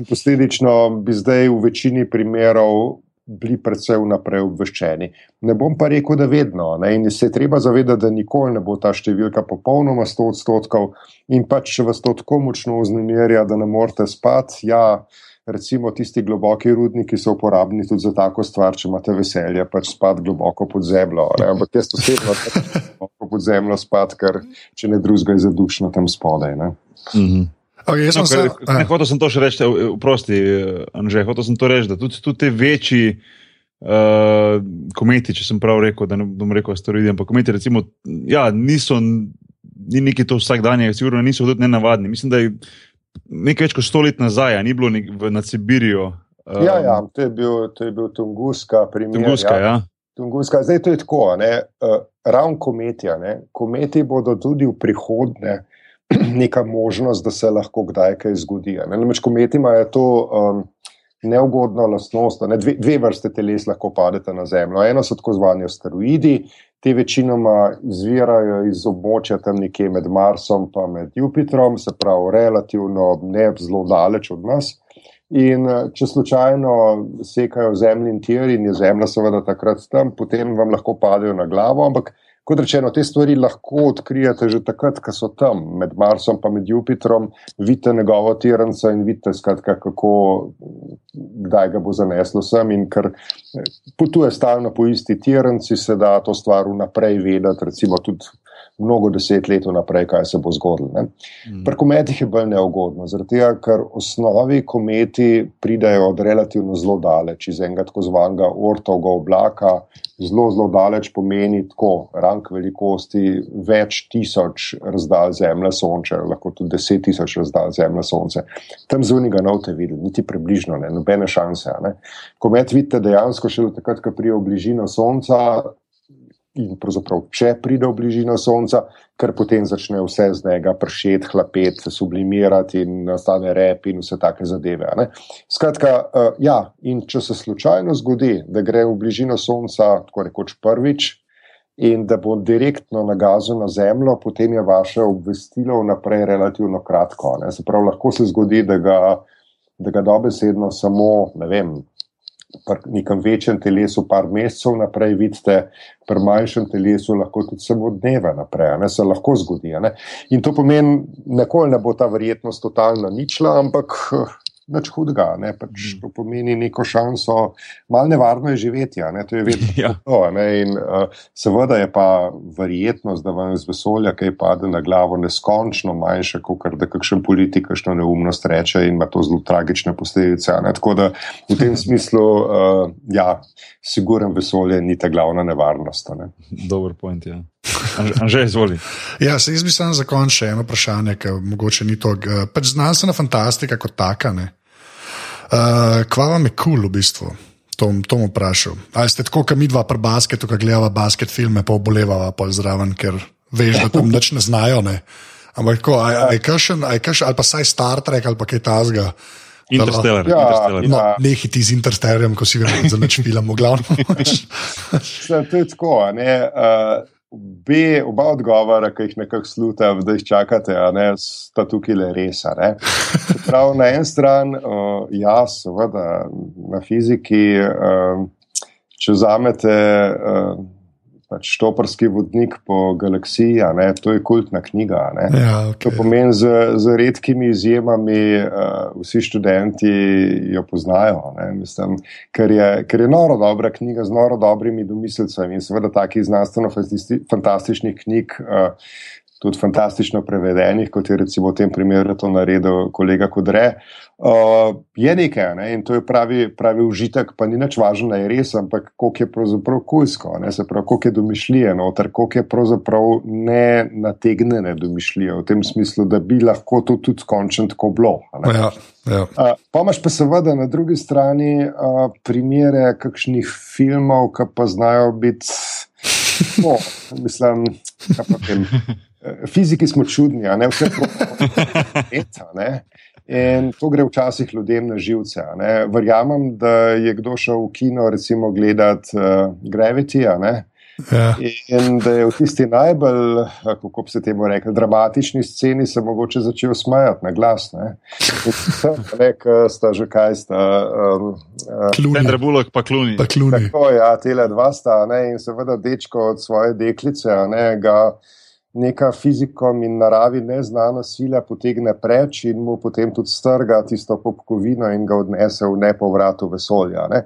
in posledično bi zdaj v večini primerov bili predvsej vnaprej obveščeni. Ne bom pa rekel, da vedno. Ne? In se je treba zavedati, da nikoli ne bo ta številka popolnoma 100 odstotkov in pač, vas to tako močno vznemirja, da ne morete spati. Ja, recimo tisti globoki rudniki so uporabni tudi za tako stvar, če imate veselje, pač spad globoko pod zemljo. Ampak jaz osebno globoko pod zemljo spad, ker če ne drugega je zadušno tam spodaj. Mhm. Okay, no, se, ne, hotel sem to še reči, vprosti, Anže, hotel sem to reči, da tudi, tudi te večji uh, kometi, če sem prav rekel, da ne bom rekel asteroidi, ampak kometi, recimo, ja, niso, ni neki to vsakdanje, sigurno niso tudi nenavadni. Mislim, da je nekaj več kot sto let nazaj, ni bilo nek, v, na Sibirijo. Um, ja, ja, to je bil, to je bil Tunguska, primer. Tunguska, ja. ja. Tunguska. Zdaj to je tako, uh, ravno kometija. Ne? Kometi bodo tudi v prihodnje neka možnost, da se lahko kdaj kaj zgodi. Namreč kometi imajo to. Um, Neugodna lastnost, ne? dve, dve vrste teles lahko padete na Zemljo. Eno so tako zvani asteroidi, Te večinoma izvirajo iz območja tam nekje med Marsom in Jupitrom, se pravi, relativno ne zelo daleč od nas. In če slučajno sekajo zemljin tir in je zemlja, seveda, takrat tam, potem vam lahko padejo na glavo, ampak kot rečeno, te stvari lahko odkrijete že takrat, ko so tam, med Marsom in Jupitrom, vidite njegovo tirance in vidite, skratka, kako, kdaj ga bo zaneslo sem. In ker potuje stalno po isti tiranci, se da to stvar vnaprej vedeti, recimo tudi mnogo deset let vnaprej, kaj se bo zgodilo. Mm. Pri kometih je bolj neugodno, zaradi tega, ker osnovi kometi pridajo od relativno zelo daleč, iz enega tako zvanega ortovega oblaka, zelo, zelo daleč pomeni tako rang velikosti več tisoč razdalj Zemlje, Sonče, lahko tudi deset tisoč razdalj Zemlje, Sonce. Tam zunaj ga ne boste videli, niti približno, ne, nobene šanse. Ne. Komet vidite dejansko šele takrat, ko prije v bližino Sonca, in pravzaprav, če pride v bližino Sonca, ker potem začne vse z njega pršeti, hlapeti, sublimirati in nastane rep in vse take zadeve. Skratka, uh, ja, in če se slučajno zgodi, da gre v bližino Sonca, tako rekoč prvič. In da bo direktno nagazil na zemljo, potem je vaše obvestilo vnaprej relativno kratko. Se pravi, lahko se zgodi, da ga, da ga dobesedno samo, ne vem, pri nekem večjem telesu, par mesecev naprej, vidite, pri manjšem telesu lahko tudi samo dneve naprej, ne se lahko zgodi. Ne? In to pomeni, nikoli ne bo ta verjetnost totalna ničla, ampak nič hudega, ne, pač to pomeni neko šanso, malo nevarno je živeti, ne, to je vedno Ja. to. Ne, in uh, seveda je pa verjetnost, da vam iz vesolja kaj pade na glavo, neskončno manjša, kot da kakšen politik kakšno neumnost reče in ima to zelo tragične posledice. a Ne, tako da v tem smislu, uh, ja, siguren vesolje ni ta glavna nevarnost. a Ne. Dober point. Ja. Anže- izvoli. Ja, se jaz bi samo za konec še eno vprašanje, ki mogoče ni to. eh, Pač znanstvena fantastika kot taka. ne. Uh, kva vam je kul cool v bistvu? To, to bom vprašal. Ali ste tako, kot mi dva pri basketu, ki gledava basket filme, pa obolevava pol zraven, ker veš, da tam nič ne znajo. Ne? Ampak tako, aj, kakšen, aj kakšen, ali pa saj Star Trek ali pa kaj tasga. Interstellar. Ja, Interstellar. No, Ja. nehiti z Interstellarjem, ko si vedno za nič film, v glavnem. To je tako. a Ne, uh, Obe, oba odgovora, ki jih nekako sluta, da jih čakate, ne, sta tukaj le res. Prav na eni strani, uh, ja, seveda, na fiziki, uh, če vzamete uh, pač štoparski vodnik po galaksiji, ne, to je kultna knjiga. Ne. ja, To okay. pomeni, z, z redkimi izjemami, uh, vsi študenti jo poznajo. Ne, mislim, ker, je, ker je noro dobra knjiga z noro dobrimi domislicami in seveda takih znanstveno-fantastičnih knjig, uh, tudi fantastično prevedenih, kot je recimo v tem primeru to naredil kolega Kodre. Uh, je nekaj ne, in to je pravi, pravi užitek, pa ni nič važno, da je res, ampak koliko je pravzaprav kujsko, ne, se pravi, koliko je domišljije noter, koliko je pravzaprav ne nategnjene domišljije v tem smislu, da bi lahko to tudi končno tako bilo. Ja, ja. Uh, pa imaš pa seveda na drugi strani uh, primere kakšnih filmov, ki pa znajo biti, no, mislim, kaj pa vem. eh, Fiziki smo čudni, ne vse pravno. In to gre včasih ljudem na živce. a ne. Verjamem, da je kdo šel v kino, recimo, gledati uh, Gravity, a ne. ja. In da je v tisti najbolj, eh, kako bi se temu rekel, dramatični sceni se mogoče začel smajati na glas. Ne, In vse, ne, ki sta že kaj sta. Um, uh. Sandra Bullock pa kluni. Pa kluni. tako, ja, tele dva sta, ne, in seveda dečko od svoje deklice, a ne, ga neka fizikom in naravi neznana sila potegne preč in mu potem tudi strga tisto popkovino in ga odnese v nepovratu vesolja. Ne.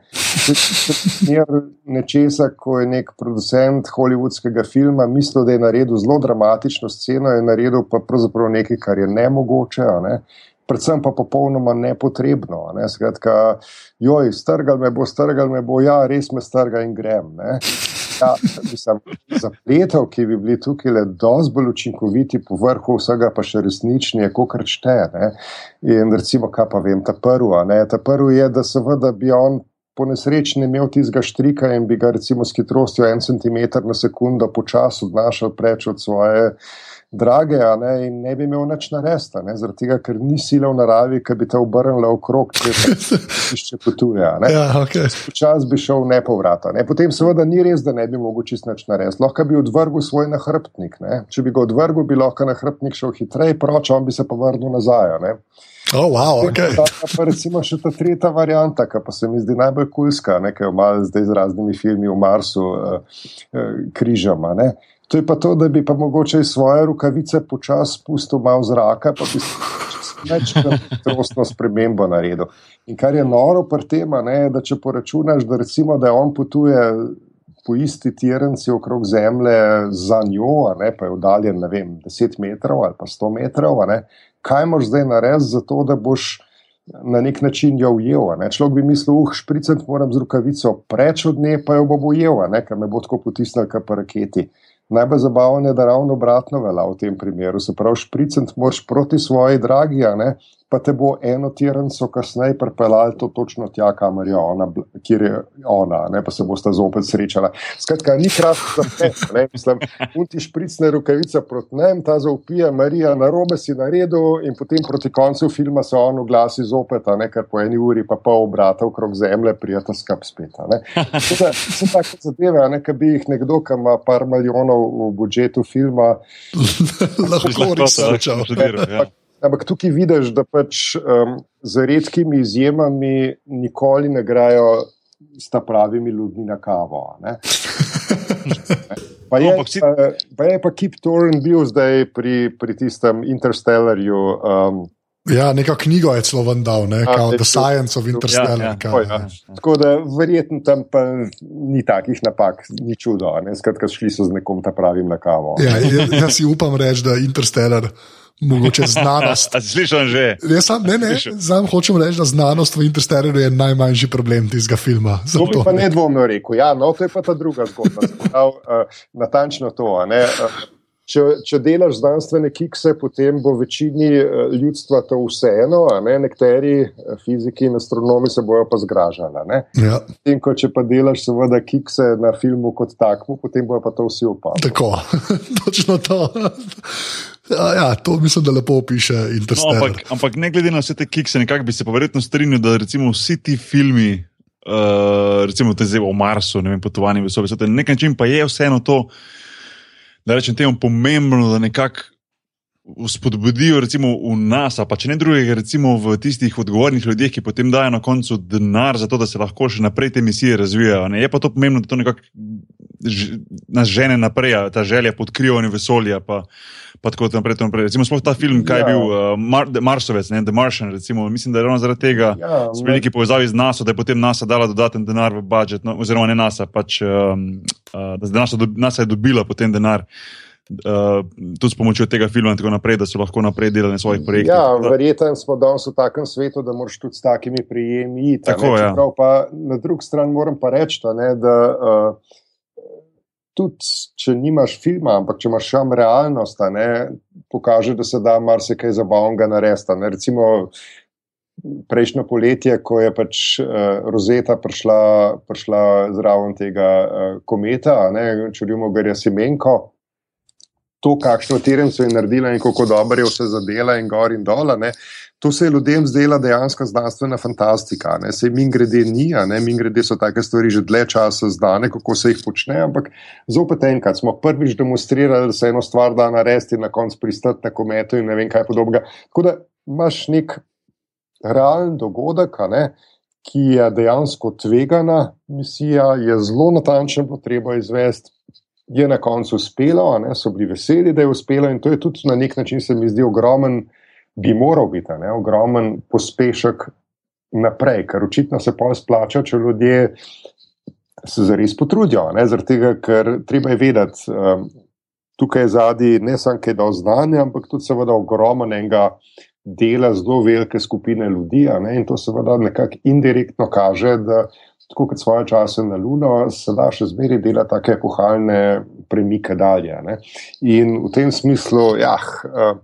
Primer nečesa, ko je nek producent hollywoodskega filma mislil, da je naredil zelo dramatično sceno, je naredil pa pravzaprav nekaj, kar je nemogoče. Ne. Predvsem pa popolnoma nepotrebno. Ne. Skratka, joj, strgal me bo, strgal me bo, ja, res me strga in grem. Ne. Ja, mislim, zapletov, ki bi bili tukaj le dosti bolj učinkoviti, po vrhu vsega pa še resnični, je kot ne. In recimo, kaj pa vem, ta prvi. Ta prvi je, da seveda bi on po nesreči ne imel tistega štrika in bi ga recimo s hitrostjo en centimeter na sekundo počasi odnašal preč od svoje drage, ne, in ne bi imel nič naresta, ne, zaradi tega, ker ni sila v naravi, ki bi te obrnila okrog, če še potuje. Ja, okay. Počas bi šel nepovrata. Ne. Potem, seveda, ni res, da ne bi mogel čist nič narediti. Lahko bi odvrgel svoj nahrbtnik. Ne. Če bi ga odvrgel, bi lahko nahrbtnik šel hitreje, proč, on bi se pa vrnil nazaj. Ne. Oh, wow, okay. Ta, pa recimo še ta tretja varianta, ki pa se mi zdi najbolj kulska, nekaj malo zdaj z raznimi filmi o Marsu, eh, eh, križama. Ne. To je pa to, da bi pa mogoče svoje rokavice počasi spustil malo zraka, pa bi se več hitrostno spremembo naredil. In kar je noro pri tem, je, da če poračunaš, da recimo, da on potuje po isti tirnici okrog Zemlje za njo, ne, pa je oddaljen, vem, 10 metrov ali pa 100 metrov, ne, kaj moraš zdaj narediti za to, da boš na nek način jo ujel. Človek bi mislil, uh, špricant moram z rokavico preč od nje, pa jo bom ujel, ker me bo tako potisnil, kot pa raketi. Najbolj zabavno je, da ravno obratno velja v tem primeru. Se pravi, špricant moraš proti svoji dragi, ne, pa te bo eno tirnico kasneje pripeljal to točno tja, kamor je ona, kjer je ona, ne, pa se boste zopet srečala. Skratka, ni kratko za ne, mislim, unti špricne rokavice proti nem, ta zaupija, Marija, na robe si naredil in potem proti koncu filma se on oglasi zopet, a ne, ker po eni uri pa pol obrata okrog zemlje, prijeta skap spet. a ne. Tako da So take zadeve, a ne, ki bi jih nekdo, ki ima par milijonov v budžetu filma, lahko researchal. Ja. Ampak tukaj vidiš, da pač um, z redkimi izjemami nikoli ne grejo s ta pravimi ljudmi na kavo. a ne. Pa je, No, ampak si- pa, pa je pa Kip Torren bil zdaj pri, pri tistem Interstellarju. Um, Ja, neka knjiga je celo vendal, ne, kao The Science of Interstellar. Ja, ja. kao, Tako, ja. Tako da verjetno tam pa ni takih napak, ni čudo. a Ne? Skratka, šli so z nekom ta pravim na kavo. Ja, jaz, jaz si upam reči, da Interstellar mogoče znanost. Slišal že? Jaz sam, ne, ne, sam hočem reči, da znanost v Interstellaru je najmanjši problem tistega filma. To bi Zato, pa nedvomno rekel. Ja, no, to je pa ta druga zgodba. Se Prav, uh, natančno to. a ne. Uh, Če, če delaš znanstvene kikse, potem bo večini uh, ljudstva to vseeno, a ne? nekateri fiziki in astronomi se bojo pa zgražali. ne. ja, In ko če pa delaš, seveda, kikse na filmu kot takmu, potem bojo pa to vsi opazili. tako, točno to. Ja, to mislim, da lepo piše No, Interstellar. ampak, ampak ne glede na vse te kikse, nekako bi se pa verjetno strinjal, da recimo vsi ti filmi, uh, recimo te zdaj o Marsu, ne vem, potovanje v vesolje, na nek način pa je vseeno to, da rečem temu pomembno, da nekako spodbudijo recimo v nas, pa če ne drugega, recimo v tistih odgovornih ljudeh, ki potem dajo na koncu denar za to, da se lahko še naprej te misije razvijajo. Ne? Je pa to pomembno, da to nekako nas žene naprej, ta želja po odkrivanju vesolja. Pa, pa tako naprej, tako naprej. Recimo, sploh ta film, kaj je Ja. bil uh, Mar The Marsovec, ne, The Martian, recimo, mislim, da je ravno zaradi tega. Ja, So bili neki povezavi z NASA, da je potem NASA dala dodaten denar v budžet, no, oziroma ne NASA, pač, um, uh, da je NASA, dob- NASA je dobila potem denar. Uh, tudi s pomočjo tega filma, in tako naprej, da so lahko naprej delali na svojih projektih. Ja, verjetno smo danes v takem svetu, da moraš tudi s takimi prijemi iti. Tako, ja. Čeprav pa na drugi strani moram pa reči, da uh, tudi če nimaš filma, ampak če imaš sam realnost, ne, pokaže, da se da marsikaj zabavnega narediti. ne. Recimo prejšnjo poletje, ko je pač uh, Rozeta prišla, prišla zraven tega uh, kometa, čudimo ga je Simenko. To, kakšno terenco je naredila in kako dobro je vse zadela, in gor in dol. To se je ljudem zdela dejansko znanstvena fantastika. Ne? Sej min grede ni, ne min grede so take stvari že dlje časa znane, kako se jih počne, ampak zopet enkrat smo prvič demonstrirali, da se eno stvar da narediti in na koncu pristati na kometu in ne vem kaj podobnega. Tako da imaš nek realen dogodek, ne, ki je dejansko tvegana misija, je zelo natančno potrebo izvesti. Je na koncu uspelo, ne, so bili veseli, da je uspelo, in to je tudi na nek način, se mi zdi, ogromen, bi moral biti, ne, ogromen pospešek naprej, ker očitno se pa splača, če ljudje se zares potrudijo. ne, Zaradi tega, ker treba je vedeti, um, tukaj je zadnji ne samo kaj do znanja, ampak tudi seveda ogromen enega dela zelo velike skupine ljudi. Ne, in to seveda nekako indirektno kaže, da tako kot svoje čase na Luno, se da še zmeraj delati take epohalne premike dalje. Ne. In v tem smislu, ja. Uh,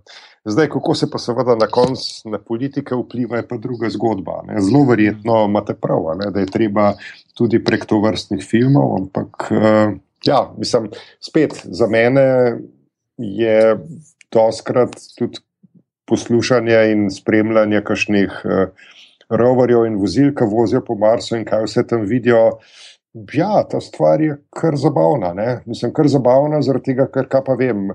Zdaj, kako se pa seveda na koncu na politike vpliva, je pa druga zgodba. Ne. Zelo verjetno imate prav, ne, da je treba tudi prek to vrstnih filmov, ampak uh, ja, mislim, spet za mene je doskrat tudi poslušanje in spremljanje kakšnih uh, roverjev in vozil, ki vozijo po Marsu in kaj vse tam vidijo. Ja, ta stvar je kar zabavna. Ne? Mislim, kar zabavna zaradi tega, ker kaj pa vem.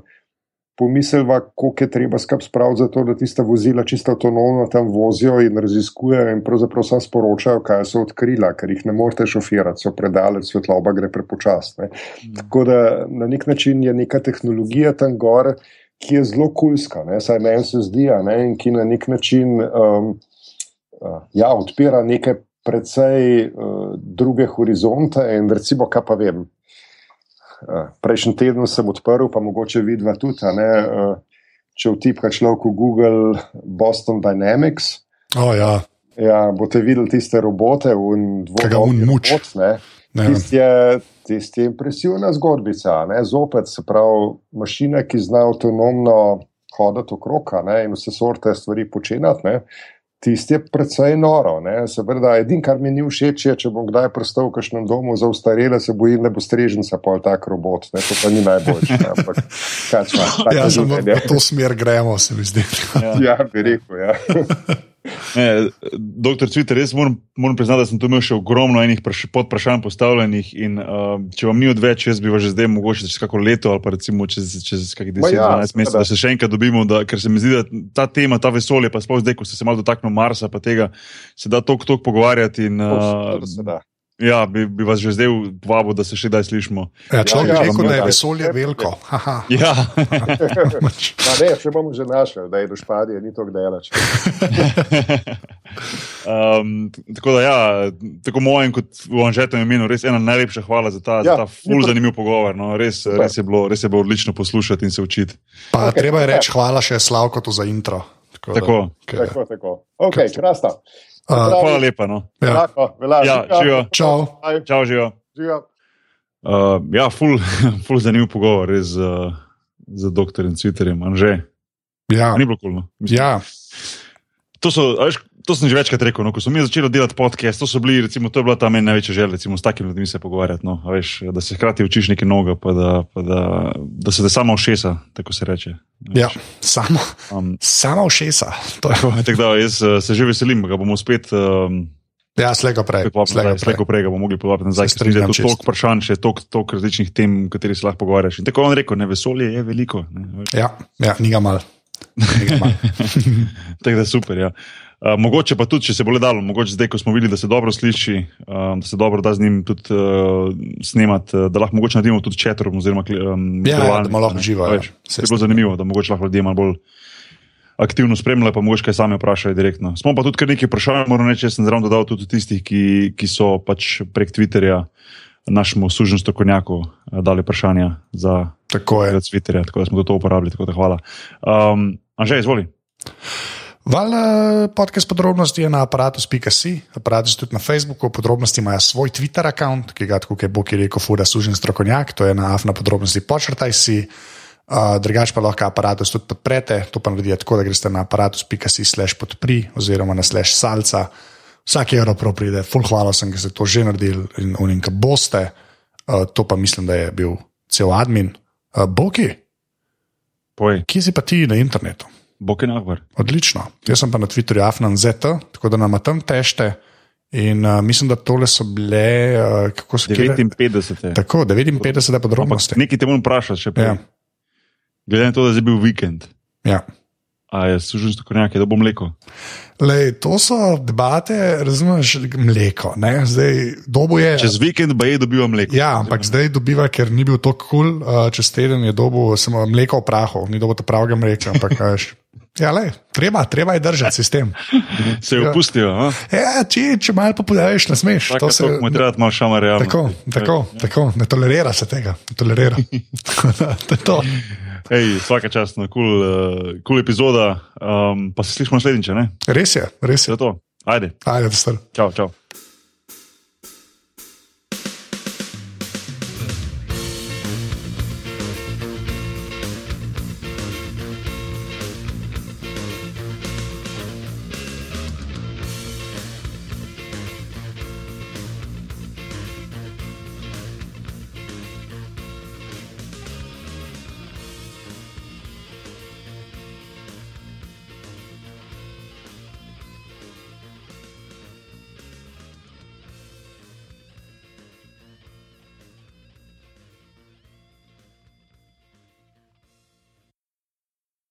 Pomislva, koliko je treba skrb spraviti za to, da tiste vozila čisto avtonomno tam vozijo in raziskujejo, in pravzaprav samo sporočajo, kaj so odkrila, ker jih ne morete šofirati, so predaleč, svetloba gre prepočasno. Tako da na nek način je neka tehnologija tam gor, ki je zelo kulska, ne? saj meni se zdi, ne? in ki na nek način um, ja, odpira neke precej uh, druge horizonte. In recimo, kaj pa vem. Uh, prejšnji teden sem odprl, pa mogoče vidva tudi, ne, uh, če vtipka človek v Google Boston Dynamics. O, ja. Ja, boste videli tiste robote v Kaj ga un muč. Robot, ne. Ne. Tisti je, tist je impresivna zgodbica. Ne? Zopet se pravi, mašina, ki zna avtonomno hoditi okrog ne, in vse sorte stvari počenjati. Ne? Tisti je precej noro. Se edino, kar mi ni všeč, je, če bom kdaj prestal v kažem domu za ustarele, se bojim, da bo strežnica pa tak robot. Ne? To pa ni najboljše. Ampak kaj čma, Ja, samo v življenje. v to smer gremo, se mi zdi. Ja, bi rekel. Ja. Ne, doktor Cviter, res moram, moram priznati, da sem tu imel še ogromno enih praš- podvprašanj postavljenih. In, uh, če vam ni odveč, jaz bi vas že zdaj mogoče čez kako leto ali pa recimo čez, čez kakih Ma 10-12 ja, mesecev, da se še enkrat dobimo, da, ker se mi zdi, da ta tema, ta vesolje, pa sploh zdaj, ko ste se malo dotaknili Marsa, pa tega se da tok tok pogovarjati. In, uh. Ja, bi, bi vas že zdaj povabil, da se še kdaj slišimo. Ja, človek Ja, je ja, rekel, da je ja. vesolje veliko. Haha. Ja, Ma ne, če bomo že našli, da je do špadije, ni to delač. um, tako da, ja, tako mojem kot v Anžetovem imenu, res ena najlepša hvala za ta, ja, Ja, za ta ful zanimiv pogovor. No. Res, res, je bilo, res je bilo odlično poslušati in se učiti. Pa Ok, treba je reči hvala še Slavkotu za intro. Tako. da- Tako. ke- Tako, tako. Ok, krasno. A, Hvala lepa. No. Ja. Lahko, velja. Ja, živijo. Čau. Čau, živijo. živijo. Uh, ja, ful, ful zanimiv pogovor res z, z doktorjem Twitterjem. Anže, Ja, ni bilo kulno. ja, To, so, a veš, to sem že večkrat rekel. No, ko smo mi začeli delati podcast, to, bili, recimo, to je bila ta meni največja želja, recimo, s takimi ljudmi se pogovarjati. No, veš, da se hkrati učiš nekaj novega, pa da, pa da, da se te samo všesa, tako se reče. ja. Samo, Um, samo všesa. To je- tako da jaz eh, se že veselim, ga bomo spet. Um, Ja, slego prej. Slejko prej ga bomo mogli povabiti nazaj. Ker je tu toliko vprašanj, še toliko, toliko različnih tem, o katerih se lahko pogovarjaš. In tako on rekel, ne vesolje je veliko. Ne, veš. Ja, ja ni ga mal. Ni ga mal. Tako da super. Ja. Uh, mogoče pa tudi, če se bo le dalo, mogoče zdaj, ko smo videli, da se dobro sliši, um, da se dobro da z njim tudi uh, snemati, uh, da lahko mogoče naredimo tudi četrom. Oziroma, um, Ja, ja, da bomo lahko A ja. Se Je bilo zanimivo, da mogoče lahko ljudje malo bolj aktivno spremljajo, pa mogoče kaj sami vprašajo direktno. Smo pa tudi kar nekaj vprašanj, moram reči, sem zraven dodal tudi tistih, ki, ki so pač prek Twitterja našemu suženju strokovnjaku dali vprašanja za Tako je. Twitterja, tako da smo to uporabili. Tako da hvala. Um, Anže, izvoli. Val podcast podrobnosti je na aparatus.si, aparatus je tudi na Facebooku, podrobnosti imajo svoj Twitter račun, ki ga, tako je Bog je rekel, fura sužen strokovnjak, to je na afna podrobnosti počrtaj si. Uh, drugač pa lahko aparatus tudi podprete, to pa naredite tako, da greste na aparatus.si slash podpri oziroma na slash salca. Vsak evro prav pride, full hvala sem, ker ste to že naredili in unim, ki boste. Uh, to pa mislim, da je bil cel admin. Uh, Boki, Povej, kje si pa ti na internetu? Bokin Akbar. Odlično. Jaz sem pa na Twitterju afnan.zet, tako da nam tam tešte. In uh, mislim, da tole so bile, uh, kako so kje. 59. Tako, 59 Ampak podrobnosti. nekaj te moram vprašati, če prej. Ja. Glede na to, da je zdaj bil vikend, Ja. a je sužen strokovnjak, da bo mleko. Lej, to so debate, razumeš, mleko. Ne? Zdaj, je. Čez vikend pa je dobival mleko. Ja, ampak zdaj dobiva, ker ni bil tako kul, cool, uh, čez teden je dobil samo mleko v prahu, ni dobil pravega mleka. Ampak, a veš, ja, lej, treba, treba je držati sistem. Se je Ja. opustijo. a? Ja, če, če malo popudaš, ne smeš. Tako se, je treba malo šama realno. Tako, tako, tako, ne tolerira se tega, ne tolerira. to je to. Ej, vsaka čast, kul cool, uh, cool epizoda, um, pa se slišimo naslednjič, ne? Res je, res je. Za to. Ajde, Ajde, star. čau, čau.